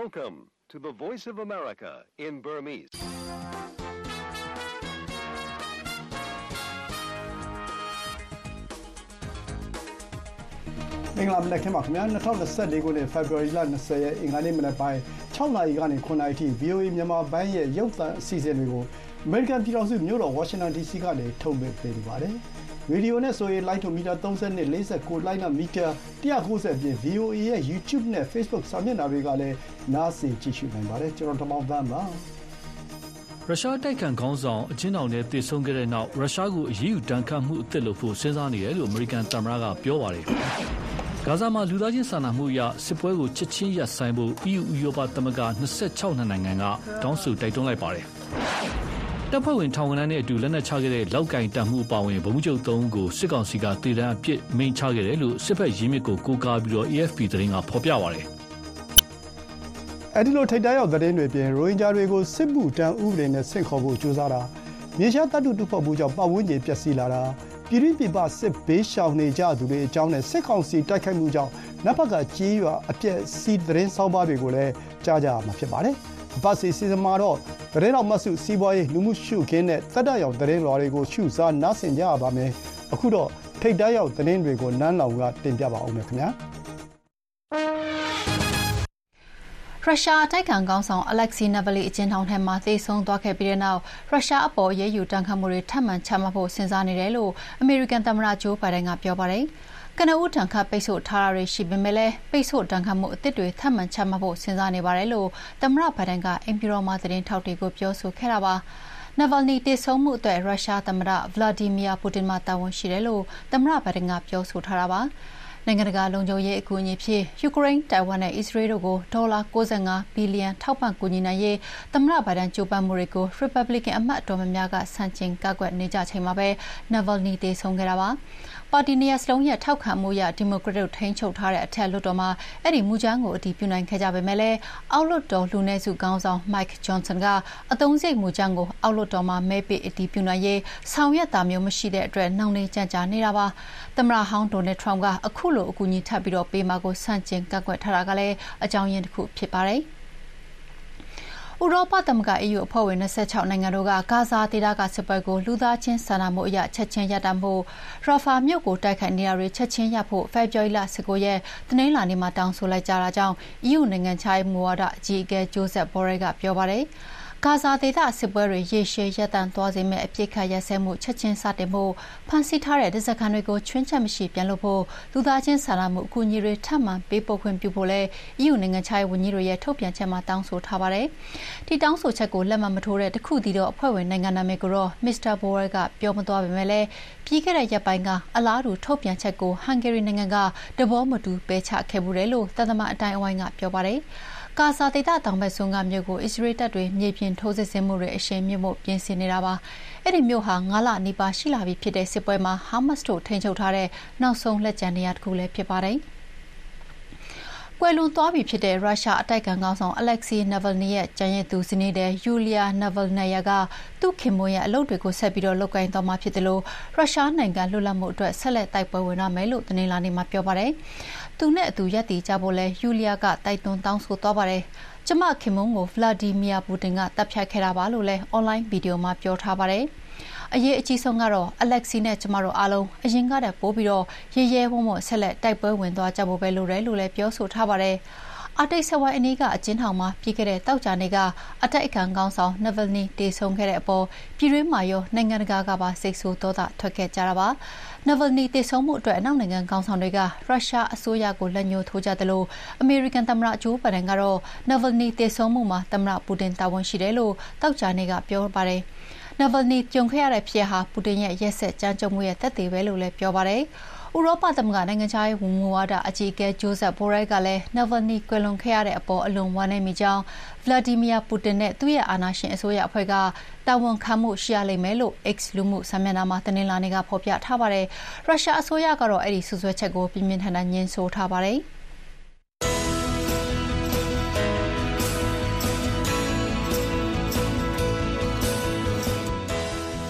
Welcome to the Voice of America in Burmese. ။မင်္ဂလာမနက်ခင်းပါခင်ဗျာ2024ခုနှစ် February လ20ရက်အင်္ဂါနေ့မနက်ပိုင်း6နာရီကနေ9နာရီထိ VOA မြန်မာပိုင်းရဲ့ရုပ်သံအစီအစဉ်တွေကို American ပြည်ထောင်စုမြို့တော် Washington DC ကနေထုတ်လွှင့်ပေးနေပါတယ်။ ရေဒီယိုနဲ့ဆိုရင် Light to Meter 32 49 Light မီတာ190အပြင် VOA ရဲ့ YouTube နဲ့ Facebook စာမျက်နှာတွေကလည်း နားဆင်ကြည့်ရှုနိုင်ပါတယ်။ကျွန်တော်ထမောင်သန်းပါ။ရုရှားတိုက်ခိုက်ခေါင်းဆောင်အချင်းတော်နဲ့တည်ဆုံခဲ့တဲ့နောက် ရုရှားကို အရေးယူတန်ခတ်မှုအသစ်လုပ်ဖို့ စဉ်းစားနေတယ်လို့ အမေရိကန်သမ္မတက ပြောပါတယ်။ဂါဇာမှာ လူသားချင်းစာနာမှုအရ စစ်ပွဲကို ချက်ချင်းရပ်ဆိုင်းဖို့ EU ဥရောပသမဂ္ဂ26နိုင်ငံက တောင်းဆို တိုက်တွန်းလိုက်ပါတယ်။ တပ်ဖွဲ့ဝင်ထောင်ဝန်ထမ်းနဲ့အတူလက်နက်ချခဲ့တဲ့လောက်ကင်တံမှုအပါဝင်ဗုံးချုပ်သုံးကိုစစ်ကောင်စီကတည်တံအပြစ်မိန်ချခဲ့တယ်လို့စစ်ဖက်ရင်းမြစ်ကိုကိုးကားပြီးတော့ AFP သတင်းကဖော်ပြပါတယ်။အဲဒီလိုထိတ်တရောက်သတင်းတွေပြင်ရိုဟင်ဂျာတွေကိုစစ်မှုတန်းဥပဒေနဲ့ဆင့်ခေါ်ဖို့ကြိုးစားတာမြေရှားတပ်တုတုဖော်မှုကြောင့်ပတ်ဝန်းကျင်ပျက်စီးလာတာပြည်တွင်းပြည်ပစစ်ဘေးရှောင်နေကြသူတွေအကြောင်းနဲ့စစ်ကောင်စီတိုက်ခိုက်မှုကြောင့်နတ်ဘက်ကကြေးရွာအပြက်စီးသတင်းဆောင်းပါးတွေကိုလည်းကြားကြရမှာဖြစ်ပါတယ်။ ဘတ်စီစီစဉ်မှာတော့သတင်းတော်မတ်စုစီးပွားရေးလူမှုရှုခင်းနဲ့တက်တရောင်သတင်းလွှာတွေကိုရှုစားနားဆင်ကြရပါမယ်အခုတော့ထိတ်တရောက်သတင်းတွေကိုနန်းလောင်ကတင်ပြပါအောင်မယ်ခင်ဗျာရုရှားအတိုက်ခံကောင်းဆောင်အလက်ဆီနဗလီအကျဉ်းထောင်ထဲမှာသေဆုံးသွားခဲ့ပြီးတဲ့နောက်ရုရှားအပေါ်ရဲယူတန်ခတ်မှုတွေထပ်မံချမှတ်ဖို့စဉ်းစားနေတယ်လို့အမေရိကန်သမ္မတဂျိုးဘိုင်ဒန်ကပြောပါတယ်။ ကနဦးတန်ခတ်ပိတ်ဆို့ထားတာတွေရှိပေမဲ့လည်းပိတ်ဆို့တန်ခတ်မှုအသစ်တွေထပ်မံချမှတ်ဖို့စဉ်းစားနေပါတယ်လို့သမ္မတဘိုင်ဒန်ကအင်ပီရောမှာသတင်းထောက်တွေကိုပြောဆိုခဲ့တာပါ။နာဗယ်နီတည်ဆုံမှုအတွက်ရုရှားသမ္မတဗလာဒီမီယာပူတင်မှတာဝန်ရှိတယ်လို့သမ္မတဘိုင်ဒန်ကပြောဆိုထားတာပါ။နိုင်ငံတကာလုံခြုံရေးအကူအညီဖြင့်ယူကရိန်း၊တိုင်ဝမ်နဲ့အစ္စရေးတို့ကိုဒေါ်လာ65ဘီလီယံထောက်ပံ့ကူညီနိုင်ရေးသမ္မတဘိုင်ဒန်ကြိုးပမ်းမှုတွေကို Republican အမတ်အတော်များများကဆန့်ကျင်ကန့်ကွက်နေကြချိန်မှာပဲ Navalny သေဆုံးခဲ့တာပါ။ ပါတီနှစ်ရပ်စလုံးရဲ့ထောက်ခံမှုအရဒီမိုကရက်တို့ထိန်းချုပ်ထားတဲ့အထက်လွှတ်တော်မှာအဲဒီမူကြမ်းကိုအတည်ပြုနိုင်ခဲ့ကြပေမယ့်လည်းအောက်လွှတ်တော်လူနည်းစုခေါင်းဆောင် Mike Johnson ကအသုံးစရိတ်မူကြမ်းကိုအောက်လွှတ်တော်မှာမဲပေးအတည်ပြုနိုင်ရေးဆောင်ရွက်တာမျိုးမရှိတဲ့အတွက်နှောင့်နှေးကြန့်ကြာနေတာပါ။သမ္မတဟောင်း Donald Trump ကအခုလိုအကူအညီထပ်ပြီးပေးမှာကိုဆန့်ကျင်ကန့်ကွက်ထားတာကလည်းအကြောင်းရင်းတခုဖြစ်ပါတယ်။ ဥရောပသမဂ္ဂ EU အဖွဲ့ဝင် ၂၆ နိုင်ငံတို့က ဂါဇာဒေသကစစ်ပွဲကို လူသားချင်းစာနာမှုအရ ချက်ချင်းရပ်တန့်ဖို့ ရာဖာမြို့ကို တိုက်ခိုက်နေတာတွေ ချက်ချင်းရပ်ဖို့ ဖေဖော်ဝါရီလ ၁၉ ရက် တနင်္လာနေ့မှာ တောင်းဆိုလိုက်ကြတာကြောင့် EU နိုင်ငံခြားရေးမူဝါဒအကြီးအကဲ Josep Borrell က ပြောပါတယ်။ ဂါဇာဒေသစစ်ပွဲတွေရေရှည်ရပ်တန့်သွားစေမယ့်အပစ်အခတ်ရပ်စဲမှုချက်ချင်းစတင်ဖို့ဖမ်းဆီးထားတဲ့ဓားစာခံတွေကိုခြွင်းချက်မရှိပြန်လွှတ်ဖို့လူသားချင်းစာနာမှုအကူအညီတွေထပ်မံပေးပို့ခွင့်ပြုဖို့လည်း EU နိုင်ငံခြားရေးဝန်ကြီးတွေရဲ့ထုတ်ပြန်ချက်မှာတောင်းဆိုထားပါတယ်။ဒီတောင်းဆိုချက်ကိုလက်မှတ်မထိုးတဲ့တခုတည်းသောအဖွဲ့ဝင်နိုင်ငံနာမည်ကိုတော့ Mr. Borrell ကပြောမသွားပေမဲ့လည်းပြီးခဲ့တဲ့ရက်ပိုင်းကအလားတူထုတ်ပြန်ချက်ကိုဟန်ဂေရီနိုင်ငံကသဘောမတူပယ်ချခဲ့ဖူးတယ်လို့သံတမန်အတိုင်းအဝိုင်းကပြောပါတယ်။ ကာဆာဒေသတောင်ဘက်စွန်းကမြို့ကို အစ္စရေးတပ်တွေ မြေပြင်ထိုးစစ်ဆင်မှုတွေ အရှိန်မြင့်ဖို့ ပြင်ဆင်နေတာပါ။အဲ့ဒီမြို့ဟာ9လနီးပါးရှိလာပြီဖြစ်တဲ့စစ်ပွဲမှာ ဟာမတ်စ်တို့ထိန်းချုပ်ထားတဲ့ နောက်ဆုံးလက်ကျန်နေရာတစ်ခုလည်းဖြစ်ပါတယ်။ကွ ယ်လွန်သွားပြီဖြစ်တဲ့ ရုရှားအတိုက်အခံခေါင်းဆောင် Alexei Navalny ရဲ့ ကျန်ရစ်သူဇနီးသည် Yulia Navalnaya က သူ့ခင်ပွန်းရဲ့ အလုပ်တွေကို ဆက်ပြီး လုပ်ကိုင်သွားမှာဖြစ်သလို ရုရှားနိုင်ငံလွတ်လပ်မှုအတွက် ဆက်လက်တိုက်ပွဲဝင်ရမယ်လို့ တနင်္လာနေ့မှာပြောပါတယ်။သူနဲ့အတူရပ်တည်ကြဖို့လည်း Yulia က တိုက်တွန်းတောင်းဆိုသွားပါတယ်။ကျမခင်ပွန်းကို ဗလာဒီမီယာပူတင်ကတပ်ဖြတ်ခဲ့တာပါလို့လည်း အွန်လိုင်းဗီဒီယိုမှာ ပြောထားပါတယ်။ အရေးအကြီးဆုံးကတော့အလက်ဆီနဲ့ ကျမတို့အားလုံး အရင်ကတည်းကပိုပြီးတော့ရဲရဲဝံ့ဝံ့ ဆက်လက် တိုက်ပွဲဝင်သွားကြဖို့ပဲလိုတယ်လို့လည်း ပြောဆိုထားပါတယ်။အာတိတ်ဆဝိုင်းအနီးက အကျဉ်းထောင်မှာ ပြီးခဲ့တဲ့တောက်ကြနေ့က အတိုက်အခံကောင်းဆောင်နဗယ်နီတေဆုံးခဲ့တဲ့အပေါ် ပြည်တွင်းမှာရော နိုင်ငံတကာကပါ စိတ်ဆိုးဒေါသထွက်ခဲ့ကြတာပါ။နဗယ်နီတေဆုံးမှုအတွက် အနောက်နိုင်ငံကောင်းဆောင်တွေက ရုရှားအစိုးရကို လက်ညှိုးထိုးကြသလို အမေရိကန်သမ္မတ ဂျိုးဘိုင်ဒန်ကတော့နဗယ်နီတေဆုံးမှုမှာ သမ္မတပူတင်တာဝန်ရှိတယ်လို့တောက်ကြနေ့က ပြောပါတယ်။ နာဗယ်နီကြုံခဲ့ရတဲ့ဖြစ်ဟာပူတင်ရဲ့ရက်စက်ကြမ်းကြုတ်မှုရဲ့သက်သေပဲလို့လည်းပြောပါတယ်။ဥရောပသမဂ္ဂနိုင်ငံခြားရေးဝန်မူဝါဒအကြီးအကဲဂျိုးဇက်ဘိုရိုက်ကလည်းနာဗယ်နီကွယ်လွန်ခဲ့ရတဲ့အပေါ်အလွန်ဝမ်းနည်းမိကြောင်းဗလာဒီမီယာပူတင်နဲ့သူ့ရဲ့အာဏာရှင်အစိုးရအဖွဲ့ကတာဝန်ခံမှုရှိရလိမ့်မယ်လို့ X လူမှုစာမျက်နှာမှာတနင်္လာနေ့ကဖော်ပြထားပါတယ်။ရုရှားအစိုးရကတော့အဲ့ဒီဆွဆွဲချက်ကိုပြင်းပြင်းထန်ထန်ညှင်းဆိုထားပါတယ်။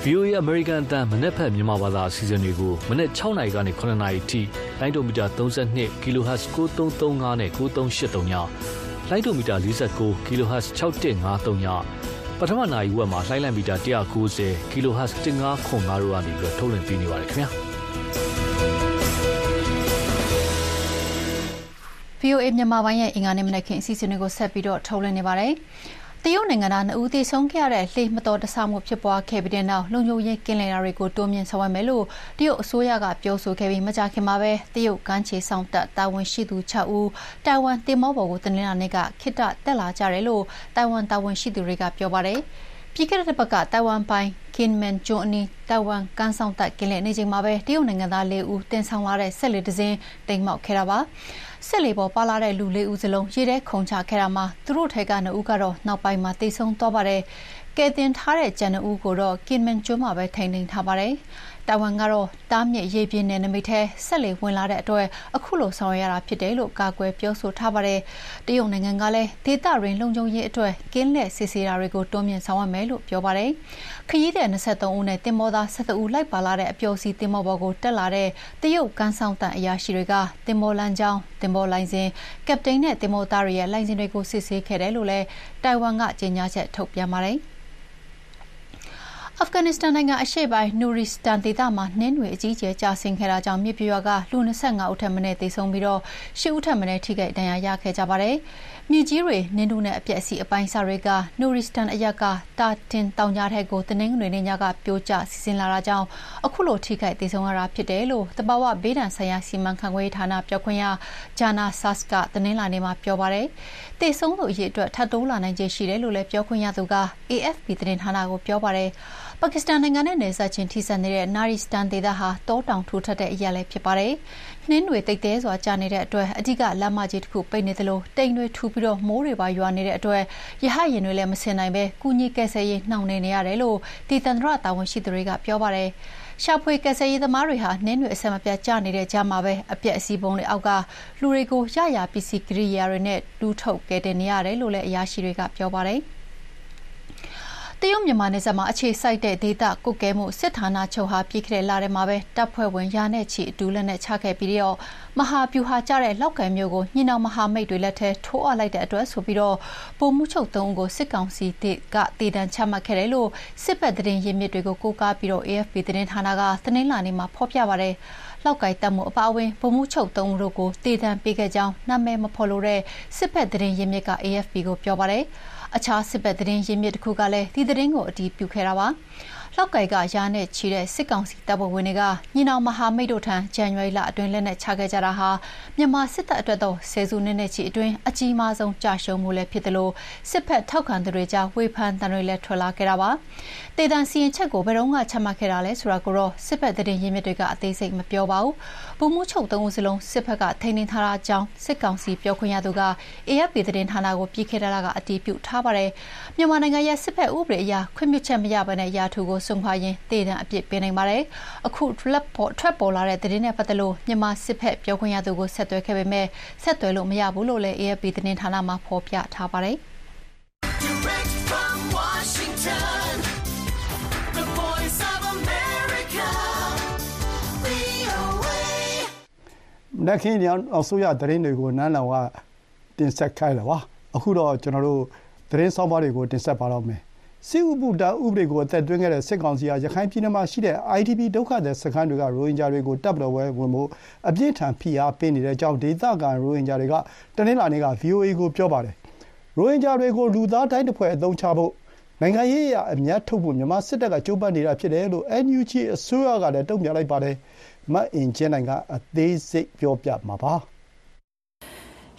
VOA American အတန်းမနေ့ဖက်မြန်မာဘာသာအစီအစဉ်တွေကိုမနေ့6နာရီကနေ9နာရီထိလိုင်းဒိုမီတာ32 kHz 9335နဲ့9383ညလှိုင်းဒိုမီတာ49 kHz 6153ညပထမနာရီဝက်မှာလှိုင်းလံမီတာ190 kHz 1505တို့ကနေပြီးထုတ်လွှင့်ပေးနေပါတယ်ခင်ဗျာ VOA မြန်မာပိုင်းရဲ့အင်္ဂါနေ့မနက်ခင်းအစီအစဉ်တွေကိုဆက်ပြီးတော့ထုတ်လွှင့်နေပါတယ်။ တရုတ်နိုင်ငံသားနှစ်ဦးသေဆုံးခဲ့ရတဲ့လှေမတော်တဆမှုဖြစ်ပွားခဲ့ပြီးတဲ့နောက်လုံခြုံရေးကင်းလှည့်တာတွေကိုတိုးမြှင့်ဆောင်ရွက်မယ်လို့တရုတ်အစိုးရကပြောဆိုခဲ့ပြီးမကြာခင်မှာပဲတရုတ်ကမ်းခြေစောင့်တပ်တာဝန်ရှိသူ6ဦးတိုင်ဝမ်တင်မောပေါ်ကိုတနင်္လာနေ့ကခိတ္တတက်လာကြတယ်လို့တိုင်ဝမ်တာဝန်ရှိသူတွေကပြောပါတယ်။ပြီးခဲ့တဲ့ပတ်ကတိုင်ဝမ်ပိုင်ကင်မန်ဂျွန်အနီတိုင်ဝမ်ကန်ဆောင်တပ်ကင်းလဲနေချိန်မှာပဲတရုတ်နိုင်ငံသား၄ဦးတင်ဆောင်လာတဲ့ဆက်လက်တစင်းတိမ်မောက်ခဲ့တာပါ ဆက်လေပေါ်ပါလာတဲ့လူလေးဦးစလုံးရေထဲခုန်ချခဲ့တာမှာသူတို့ထဲကနှစ်ဦးကတော့နောက်ပိုင်းမှာတိတ်ဆုံးသွားပါတယ်ကဲတင်ထားတဲ့ကျန်နှစ်ဦးကိုတော့ကင်မန်ကျွန်းမှာပဲထိန်းသိမ်းထားပါတယ် တာဝန်ကတော့တားမြစ်ရေးပြင်းတဲ့နမိတ်ထဲဆက်လေဝင်လာတဲ့အတွက်အခုလိုဆောင်ရွက်ရတာဖြစ်တယ်လို့ကာကွယ်ပြောဆိုထားပါတယ်။တရုတ်နိုင်ငံကလည်းဒေသရင်းလုံခြုံရေးအတွက်ကင်းလက်စစ်ဆေးတာတွေကိုတွန်းမြင့်ဆောင်ရွက်မယ်လို့ပြောပါတယ်။ခရီးသည်23ဦးနဲ့တင်မောသား17ဦးလိုက်ပါလာတဲ့အပျော်စီတင်မောဘော်ကိုတက်လာတဲ့တရုတ်ကမ်းဆောင်တန်အရာရှိတွေကတင်မောလန်ကြောင်းတင်မောလိုင်းစင်ကပတိန်နဲ့တင်မောသားတွေရဲ့လိုင်းစင်တွေကိုစစ်ဆေးခဲ့တယ်လို့လည်းတိုင်ဝမ်ကကြေညာချက်ထုတ်ပြန်ပါတယ်။ အာဖဂန်နစ္စတန်နိုင်ငံအရှေ့ပိုင်းနူရီစတန်ဒေသမှာနှင်းတွေအကြီးအကျယ်ကျဆင်းခဲ့တာကြောင့်မြေပြိုရွာကလူ25ဦးထက်မနည်းသေဆုံးပြီးတော့10ဦးထက်မနည်းထိခိုက်ဒဏ်ရာရခဲ့ကြပါတယ်။မြေကြီးတွေနှင်းတို့နဲ့အပြက်အစီအပိုင်းစားတွေကနူရီစတန်အရက်ကတာတင်တောင်ကြားထက်ကိုတနင်္ဂနွေနေ့ညကပြိုကျစီစဉ်လာတာကြောင့်အခုလိုထိခိုက်သေဆုံးရတာဖြစ်တယ်လို့တဘာဝဘေးဒဏ်ဆိုင်ရာစီမံခန့်ခွဲရေးဌာနပြောခွင့်ရဂျာနာဆတ်ကတနင်္လာနေ့မှာပြောပါတယ်။သေဆုံးသူအရေအတွက်ထပ်တိုးလာနိုင်ခြေရှိတယ်လို့လည်းပြောခွင့်ရသူက AFP သတင်းဌာနကိုပြောပါတယ်။ ပါကစ္စတန်နိုင်ငံနဲ့နယ်စပ်ချင်းထိစပ်နေတဲ့နာရီစတန်ဒေသဟာ တောတောင်ထူထပ်တဲ့အရပ်လည်းဖြစ်ပါတယ်။နှင်းတွေတိတ်တဲစွာကျနေတဲ့အတွက်အဓိကလမ်းမကြီးတစ်ခုပိတ်နေသလိုတိမ်တွေထူပြီးတော့မိုးတွေပါရွာနေတဲ့အတွက်ရဟရင်တွေလည်းမစင်နိုင်ပဲကုညီကဲဆယ်ရေးနှောင့်နှေးနေရတယ်လို့ဒီတန်ត្រတာဝန်ရှိသူတွေကပြောပါတယ်။ရှာဖွေကယ်ဆယ်ရေးသမားတွေဟာနှင်းတွေအဆက်မပြတ်ကျနေတဲ့ကြားမှာပဲအပြက်အစီးပုံတွေအောက်ကလူတွေကိုရရပစ္စည်းကိရိယာတွေနဲ့တူးထုတ်ကဲတင်နေရတယ်လို့လည်းအရာရှိတွေကပြောပါတယ်။ တရုတ်မြန်မာနယ်စပ်မှာအခြေစိုက်တဲ့ဒေသကွပ်ကဲမှုစစ်ဌာနချုပ်ဟာပြီးခဲ့တဲ့လထဲမှာပဲတပ်ဖွဲ့ဝင်ရာနဲ့ချီအတူလက်နဲ့ချခဲ့ပြီးတော့မဟာဗျူဟာကျတဲ့လောက်ကန်မျိုးကိုညင်အောင်မဟာမိတ်တွေလက်ထဲထိုးအပ်လိုက်တဲ့အတွက်ဆိုပြီးတော့ပုံမှုချုပ်သုံးဦးကိုစစ်ကောင်စီကတည်တံချမှတ်ခဲ့တယ်လို့စစ်ဘက်သတင်းရင်းမြစ်တွေကိုကိုးကားပြီးတော့ AFP သတင်းဌာနကသတင်းလာနေမှာဖော်ပြပါရတယ်။လောက်ကိုက်တပ်မှုအပါအဝင်ဗမှုချုပ်သုံးဦးတို့ကိုတည်တံပေးခဲ့ကြောင်းနာမည်မဖော်လို့တဲ့စစ်ဘက်သတင်းရင်းမြစ်က AFP ကိုပြောပါတယ်။ အခြားစစ်ဘက်သတင်းရင်းမြစ်တစ်ခုကလည်းဒီသတင်းကိုအတည်ပြုခဲ့တာပါ။ လောက်ကိုက်ကရာနဲ့ချီတဲ့စစ်ကောင်စီတပ်ဖွဲ့ဝင်တွေကညီနောင်မဟာမိတ်တို့ထံဇန်နဝါရီလအတွင်းလက်နက်ချခဲ့ကြတာဟာမြန်မာစစ်တပ်အတွက်တော့ဆယ်စုနှစ်နဲ့ချီအတွင်းအကြီးမားဆုံးကြာရှုံးမှုလည်းဖြစ်တယ်လို့စစ်ဖက်ထောက်ခံသူတွေကြားဝေဖန်တံတွေလည်းထွက်လာခဲ့တာပါ။တေတန်စီရင်ချက်ကိုဘယ်တော့မှချမှတ်ခဲ့တာလဲဆိုတာကိုတော့စစ်ဖက်သတင်းရင်းမြစ်တွေကအသေးစိတ်မပြောပါဘူး။ဗိုလ်မှူးချုပ်သုံးဦးစလုံးစစ်ဖက်ကထိန်းသိမ်းထားတာကြောင့်စစ်ကောင်စီပြောခွင့်ရသူက AFP သတင်းဌာနကိုပြီးခဲ့တာကအတည်ပြုထားပါတယ်။မြန်မာနိုင်ငံရဲ့စစ်ဖက်ဥပဒေအရခွင့်ပြုချက်မရဘဲနဲ့ရာထူကိုစွန့်ခွာရင်တေတံအပြစ်ပေးနိုင်ပါတယ်။အခုလက်ပေါ်ထွက်ပေါ်လာတဲ့သတင်းနဲ့ပတ်သက်လို့မြန်မာစစ်ဖက်ပြောခွင့်ရသူကိုဆက်သွယ်ခဲ့ပေမဲ့ဆက်သွယ်လို့မရဘူးလို့လည်း AFP သတင်းဌာနမှဖော်ပြထားပါတယ်။ Direct from Washington, the voice of America, VOA. လက်ခင်းညောင်အစိုးရသတင်းတွေကိုနန်းလောင်ကတင်ဆက်ခိုင်းလာပါအခုတော့ကျွန်တော်တို့သတင်းဆောင်ပါတွေကိုတင်ဆက်ပါတော့မယ် စစ်ဥပဒေဥပဒေကိုအသက်သွင်းခဲ့တဲ့စစ်ကောင်စီဟာရခိုင်ပြည်နယ်မှာရှိတဲ့ IDP ဒုက္ခသည်စခန်းတွေကရိုဟင်ဂျာတွေကိုတပ်မတော်ဝဲဝင်ဖို့အပြင်းထန်ဖိအားပေးနေတဲ့အကြောင်းဒေသခံရိုဟင်ဂျာတွေကတနင်္လာနေ့က VOA ကိုပြောပါတယ်။ရိုဟင်ဂျာတွေကိုလူသားတိုင်းတစ်ဖွဲ့အသုံးချဖို့နိုင်ငံရေးအရအမြတ်ထုတ်ဖို့မြန်မာစစ်တပ်ကကြိုးပမ်းနေတာဖြစ်တယ်လို့ NUG အစိုးရကလည်းတုံ့ပြန်လိုက်ပါတယ်။မအင်ကြင်းနိုင်ကအသေးစိတ်ပြောပြမှာပါ။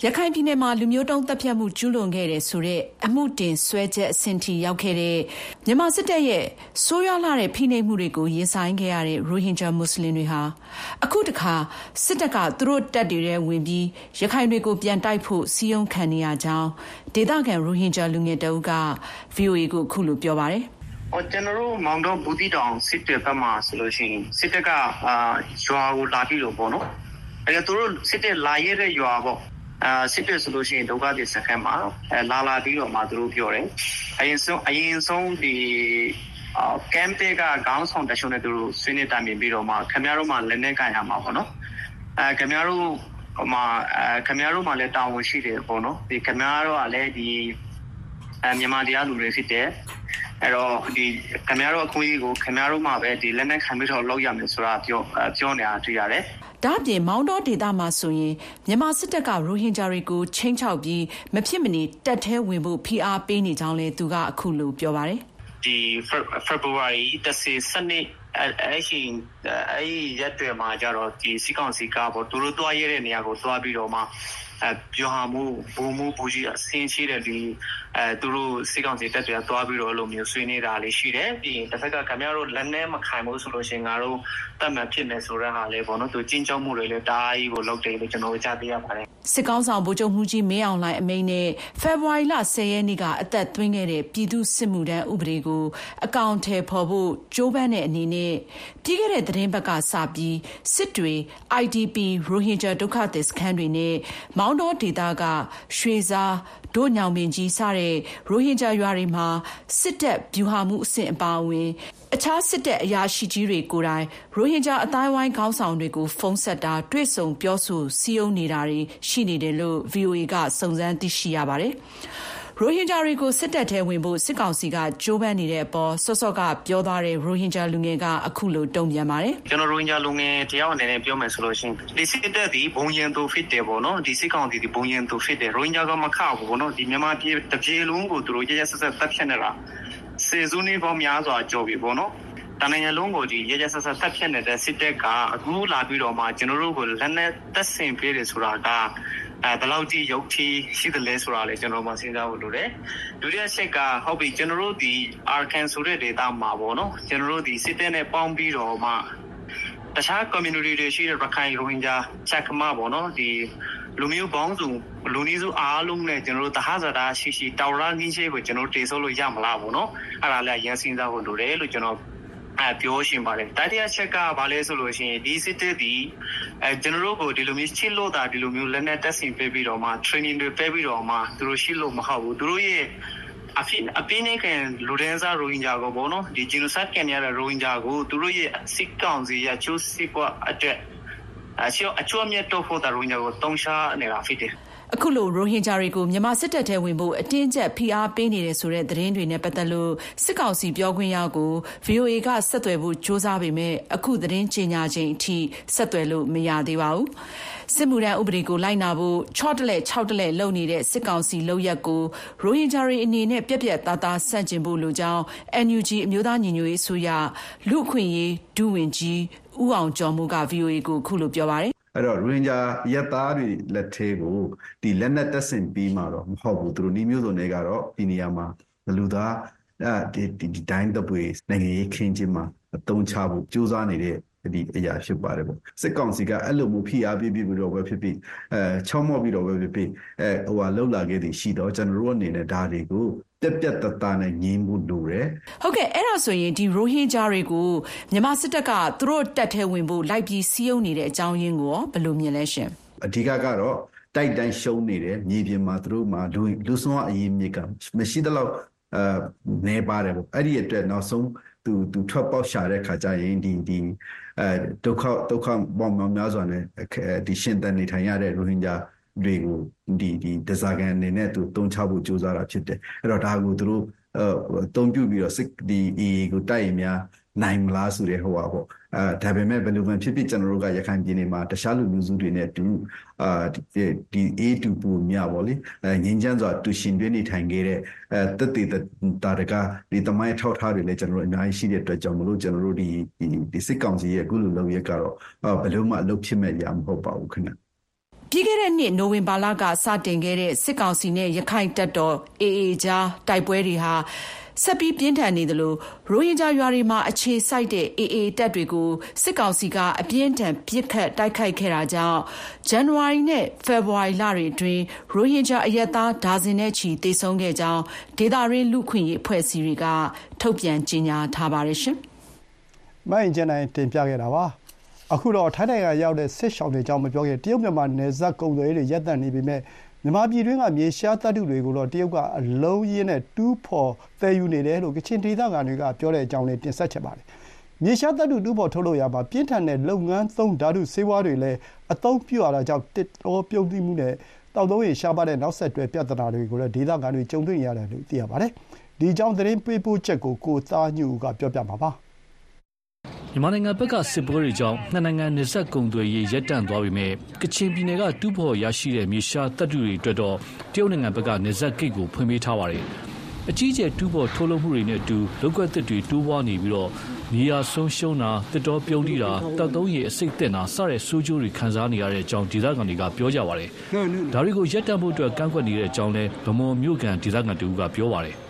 ရခိုင်ပြည်နယ်မှာ လူမျိုးတုံးသတ်ဖြတ်မှု ကျူးလွန်ခဲ့တယ်ဆိုတဲ့ အမှုတင်စွဲချက်အဆင့်ထိ ရောက်ခဲ့တဲ့ မြန်မာစစ်တပ်ရဲ့ ဆိုးရွားလှတဲ့ ဖိနှိပ်မှုတွေကို ရင်ဆိုင်ခဲ့ရတဲ့ ရိုဟင်ဂျာ မွတ်ဆလင်တွေဟာ အခုတခါ စစ်တပ်က သူတို့တပ်တွေထဲဝင်ပြီး ရခိုင်တွေကို ပြန်တိုက်ဖို့စီးရုံးခံနေရကြောင်း ဒေသခံ ရိုဟင်ဂျာလူငယ်တအုပ်က VOA ကိုခုလို ပြောပါတယ်။အော်ကျွန်တော်တို့ မောင်တော်ဘူးတီတောင် စစ်တပ်ဘက်မှာဆိုလို့ရှိရင် စစ်တပ်ကအာရွာကိုလာပြီးတော့ပေါ့နော်။အဲဒါသူတို့ စစ်တပ်လာရတဲ့ရွာပေါ့ အာစစ်တပ်ဆိုလို့ရှိရင်ဒုက္ခသည်စခန်းမှာအဲလာလာပြီးတော့မှသူတို့ပြောတယ်အရင်ဆုံးအရင်ဆုံးဒီအာကမ်တေကခေါင်းဆောင်တချို့နဲ့သူတို့ဆွေးနွေးတိုင်ပင်ပြီးတော့မှခင်ဗျားတို့မှလက်နဲ့ကန်ရမှာပေါ့နော်အဲခင်ဗျားတို့ဟိုမှာအဲခင်ဗျားတို့မှလည်းတာဝန်ရှိတယ်ပေါ့နော်ဒီခင်ဗျားတို့ကလည်းဒီအဲမြန်မာတရားလူတွေဖြစ်တယ်အဲ့တော့ဒီခင်ဗျားတို့အခွင့်အရေးကိုခင်ဗျားတို့မှပဲဒီလက်နက်ခံပြီးတော့လောက်ရမယ်ဆိုတာပြောပြောနေတာတွေ့ရတယ် ဒါ့အပြင်မောင်းတော်ဒေသမှာဆိုရင်မြန်မာစစ်တပ်ကရိုဟင်ဂျာတွေကိုချင်းချောက်ပြီးမဖြစ်မနေတက်ထဲဝင်ဖို့ဖိအားပေးနေကြောင်းလဲသူကအခုလိုပြောပါတယ်ဒီ February 10စနေအဲ့ရှိအဲ့ရက်တွေမှာကြတော့ဒီစီကောင်စီကပေါ့သူတို့တွားရတဲ့နေရာကိုတွားပြီးတော့မှအဲပြောဟာမှုဘူမှုဘူကြီးအစင်းရှိတဲ့ဒီ အဲသူတို့စိတ်ကောင်းစီတက်တွေကသွားပြီးတော့အဲ့လိုမျိုးဆွေးနေတာလေးရှိတယ်ပြီးရင်တစ်ဖက်ကခင်ဗျားတို့လက်နဲ့မခံဘူးဆိုလို့ရှိရင်ငါတို့တတ်မှတ်ဖြစ်မယ်ဆိုတဲ့ဟာလေးပေါ့နော်သူကျင်းကျောင်းမှုတွေလည်းတားကြီးကိုလုပ်တယ်လို့ကျွန်တော်ကြားသိရပါတယ်စစ်ကောင်းဆောင်ဗိုလ်ချုပ်မှုကြီးမင်းအောင်လှိုင်အမိန့်နဲ့ဖေဖော်ဝါရီလ10ရက်နေ့ကအသက်သွင်းခဲ့တဲ့ပြည်သူစစ်မှုထမ်းဥပဒေကိုအကောင့်ထဲပေါ်ဖို့ကြိုးပမ်းတဲ့အနေနဲ့ပြီးခဲ့တဲ့သတင်းဘက်ကစပြီးစစ်တွေ IDP ရိုဟင်ဂျာဒုက္ခသည်စခန်းတွေနဲ့မောင်းတော်ဒေသကရွှေစား ဒို့ညောင်ပင်ကြီးစတဲ့ ရိုဟင်ဂျာရွာတွေမှာ စစ်တပ်ဗျူဟာမှုအဆင့်အပါအဝင် အခြားစစ်တပ်အရာရှိကြီးတွေကိုယ်တိုင် ရိုဟင်ဂျာအသိုင်းအဝိုင်းခေါင်းဆောင်တွေကို ဖုန်းဆက်တာတွေ့ဆုံပြောဆိုစည်းရုံးနေတာတွေရှိနေတယ်လို့ VOA ကစုံစမ်းသိရှိရပါတယ်။ ရိုဟင်ဂျာတွေကို စစ်တပ်ထဲဝင်ဖို့ စစ်ကောင်စီက ကြိုးပမ်းနေတဲ့အပေါ် စောစောကပြောသွားတဲ့ ရိုဟင်ဂျာလူငယ်က အခုလို တုံ့ပြန်ပါတယ်။ကျွန်တော် ရိုဟင်ဂျာလူငယ်တယောက်အနေနဲ့ ပြောမယ်ဆိုလို့ရှိရင် ဒီစစ်တပ်ဒီဘုံရင်သူဖြစ်တယ်ပေါ့နော် ဒီစစ်ကောင်စီဒီဘုံရင်သူဖြစ်တယ် ရိုဟင်ဂျာကမခဘူးပေါ့နော်ဒီမြန်မာပြည်တပြေလုံးကို သူတို့ရရဆက်ဆက်တပ်ဖြတ်နေတာစေစုနေပေါင်းများစွာကြော်ပြီပေါ့နော် တန်နိုင်ငံလုံးကိုဒီရရဆက်ဆက်တပ်ဖြတ်နေတဲ့ စစ်တပ်က အခုလာပြီးတော့မှ ကျွန်တော်တို့ကို လက်နက်တပ်ဆင်ပေးတယ်ဆိုတာက အဲဘယ်လောက်ကြီးရုပ်ထီးရှိသလဲဆိုတာလည်းကျွန်တော်မှစဉ်းစားဖို့လိုတယ်ဒုတိယချက်ကဟုတ်ပြီကျွန်တော်တို့ဒီ Arkan ဆိုတဲ့ data မှာပေါ့နော်ကျွန်တော်တို့ဒီစစ်တပ်နဲ့ပေါင်းပြီးတော့မှတခြား community တွေရှိတဲ့ရခိုင်ရိုဟင်ဂျာချက်ခမပေါ့နော်ဒီလူမျိုးပေါင်းစုလူနည်းစုအားလုံးနဲ့ကျွန်တော်တို့တဟဇာတာရှိရှိတောက်ရင်းချင်းရှိကိုကျွန်တော်တေဆိုးလို့ရမလားပေါ့နော်အဲ့ဒါလည်းရန်စင်းစားဖို့လိုတယ်လို့ကျွန်တော် အဲပြောရှင်ပါတယ်တတိယချက်ကဘာလဲဆိုလို့ရှိရင်ဒီစစ်တပ်ဒီအဲကျွန်တော်တို့ကိုဒီလိုမျိုးချစ်လို့တာဒီလိုမျိုးလက်နက်တက်ဆင်ပေးပြီးတော့မှ training တွေပေးပြီးတော့မှသူတို့ရှိလို့မဟုတ်ဘူးသူတို့ရဲ့အဖြစ်အပြင်းနဲ့ကန်လူဒန်းစားရိုဟင်ဂျာကိုပေါ့နော်ဒီ genocide ကန်ရတဲ့ရိုဟင်ဂျာကိုသူတို့ရဲ့စစ်ကောင်စီရချိုးစစ်ပွားအတွက်အချို့အချို့မြတ်တော့ဖို့တဲ့ရိုဟင်ဂျာကိုတုံးရှားနေတာဖြစ်တယ် အခုလို ရိုဟင်ဂျာတွေကို မြန်မာစစ်တပ်ထဲဝင်ဖို့ အတင်းကျပ် ဖိအားပေးနေတယ်ဆိုတဲ့ သတင်းတွေနဲ့ ပတ်သက်လို့ စစ်ကောင်စီပြောခွင့်ရကို VOA ကဆက်သွယ်ဖို့ ကြိုးစားပေမဲ့အခုသတင်းကြေညာချိန်အထိ ဆက်သွယ်လို့ မရသေးပါဘူး။စစ်မှုထမ်းဥပဒေကို လိုက်နာဖို့ ချော့တလဲ၆တလဲလုပ်နေတဲ့ စစ်ကောင်စီလုပ်ရက်ကို ရိုဟင်ဂျာတွေအနေနဲ့ ပြက်ပြက်သားသား ဆန့်ကျင်ဖို့လိုကြောင်း NUG အမျိုးသားညီညွတ်ရေးအစိုးရ လူ့အခွင့်အရေး ဒုဝန်ကြီး ဦးအောင်ကျော်မိုးက VOA ကိုခုလိုပြောပါတယ် အဲ့တော့ရိုဟင်ဂျာရက်သားတွေလက်ထဲကိုဒီလက်နက်တက်ဆင်ပြီးမှတော့မဟုတ်ဘူးသူတို့နီးမျိုးစုံတွေကတော့ဒီနေရာမှာလူသားအဲဒီဒီတိုင်းတပွေနိုင်ငံရေးခင်းချင်းမှာအသုံးချဖို့ကြိုးစားနေတဲ့ဒီအရာဖြစ်ပါတယ်ပေါ့စစ်ကောင်စီကအဲ့လိုမျိုးဖိအားပေးပြီးတော့ပဲဖြစ်ဖြစ်အဲချောမော့ပြီးတော့ပဲဖြစ်ဖြစ်အဲဟိုဟာလှုပ်လာခဲ့သည်ရှိတော့ကျွန်တော်တို့အနေနဲ့ဒါတွေကို ပြက်ပြက်တသားနဲ့ငင်းမှုလိုတယ်ဟုတ်ကဲ့အဲ့ဒါဆိုရင်ဒီရိုဟင်ဂျာတွေကိုမြန်မာစစ်တပ်ကသူတို့တက်ထဲဝင်ဖို့လိုက်ပြီးစီးရုံးနေတဲ့အကြောင်းရင်းကိုဘယ်လိုမြင်လဲရှင်အဓိကကတော့တိုက်တိုင်းရှုံးနေတယ်မြေပြင်မှာသူတို့မှာလူလူစွမ်းအရေးမြစ်ကမရှိသလောက်အဲနေပါတယ်ပေါ့အဲ့ဒီအတွက်နောက်ဆုံးသူသူထွက်ပေါက်ရှာတဲ့ခါကျရင်ဒီဒီအဲဒုက္ခဒုက္ခပေါင်းများစွာနဲ့ဒီရှင်တန်နေထိုင်ရတဲ့ရိုဟင်ဂျာ တွေကိုဒီဒီဒဇာကန်အနေနဲ့သူတုံးချဖို့ကြိုးစားတာဖြစ်တယ်အဲ့တော့ဒါကိုသူတို့အတုံးပြုပြီးတော့စစ်ဒီ AA ကိုတိုက်ရင်များနိုင်မလားဆိုတဲ့ဟိုပါပေါ့အဲဒါပေမဲ့ဘယ်လိုမှဖြစ်ဖြစ်ကျွန်တော်တို့ကရခိုင်ပြည်နယ်မှာတခြားလူမျိုးစုတွေနဲ့တူအာဒီ A တူပူမြပါလေအဲငင်းချမ်းစွာတူရှင်တွင်းနေထိုင်ခဲ့တဲ့အဲတက်တည်တာတကဒီတမိုင်းထောက်ထားတွေလည်းကျွန်တော်တို့အများကြီးရှိတဲ့အတွက်ကြောင့်မလို့ကျွန်တော်တို့ဒီဒီစစ်ကောင်စီရဲ့အခုလိုလုပ်ရက်ကတော့ဘယ်လိုမှအလုပ်ဖြစ်မဲ့ရမဟုတ်ပါဘူးခင်ဗျ ပြီးခဲ့တဲ့နှစ် နိုဝင်ဘာလက စတင်ခဲ့တဲ့ စစ်ကောင်စီနဲ့ရခိုင်တပ်တော် AA ကြား တိုက်ပွဲတွေဟာ ဆက်ပြီး ပြင်းထန်နေသလို ရိုဟင်ဂျာရွာတွေမှာ အခြေစိုက်တဲ့ AA တပ်တွေကို စစ်ကောင်စီက အပြင်းထန် ပစ်ခတ်တိုက်ခိုက်ခဲ့တာကြောင့် ဇန်နဝါရီနဲ့ ဖေဖော်ဝါရီလတွေအတွင်း ရိုဟင်ဂျာအရက်သား ဒါဇင်နဲ့ချီတေဆုံးခဲ့ကြောင်း ဒေသရင်း လူခွင့်ရေး အဖွဲ့အစည်းတွေက ထုတ်ပြန်ကြေညာထားပါတယ်ရှင်။မိုင်းကျန်နိုင် တင်ပြခဲ့တာပါ။ အခုတော့ ထိုင်းနိုင်ငံရောက်တဲ့ စစ်ရှောင်းတွေအကြောင်း မပြောခင် တရုတ် မြန်မာ နယ်စပ်ကုန်သွယ်ရေးတွေ ရပ်တန့်နေပေမဲ့ မြန်မာပြည်တွင်းက မြေရှားသတ္တုတွေကိုတော့ တရုတ်က အလုံးအရင်းနဲ့ တူးဖော် သယ်ယူနေတယ်လို့ ကချင်ဒေသခံတွေက ပြောတဲ့အကြောင်းလေးတင်ဆက်ချင်ပါတယ်။မြေရှားသတ္တု တူးဖော်ထုတ်လုပ်ရာမှာ ပြင်းထန်တဲ့ လုပ်ငန်းသုံး ဓာတုဆေးဝါးတွေလည်း အသုံးပြုရတာကြောင့် သစ်တောပြုန်းတီးမှုနဲ့ သောက်သုံးရေ ရှားပါးတဲ့ နောက်ဆက်တွဲ ပြဿနာတွေကိုလည်း ဒေသခံတွေ ကြုံတွေ့နေရတယ်လို့ သိရပါတယ်။ဒီအကြောင်း သတင်းပေးပို့ချက်ကို ကိုသားညွန့်ဦးကပြောပြမှာပါ။ မြန်မာနိုင်ငံဘက်ကစစ်ပွဲတွေကြောင့်နှစ်နိုင်ငံနယ်စပ်ကုန်သွယ်ရေးရပ်တန့်သွားပေမဲ့ကချင်ပြည်နယ်ကတူးဖော်ရရှိတဲ့မြေရှားသတ္တုတွေအတွက်တော့တရုတ်နိုင်ငံဘက်ကနယ်စပ်ဂိတ်ကိုဖွင့်ပေးထားပါတယ်။အကြီးအကျယ်တူးဖော်ထုတ်လုပ်မှုတွေနဲ့အတူလုပ်ကွက်သစ်တွေတိုးပွားနေပြီးမြေယာဆုံးရှုံးတာ၊သစ်တောပြုန်းတီးတာ၊သောက်သုံးရေအဆိပ်သင့်တာစတဲ့ဆိုးကျိုးတွေခံစားနေရတဲ့အကြောင်းဒေသခံတွေကပြောကြပါတယ်။ဒါတွေကိုရပ်တန့်ဖို့ကန့်ကွက်နေတဲ့အကြောင်းလည်းဗန်းမော်မြို့ခံဒေသခံတဦးကပြောပါတယ်သူ့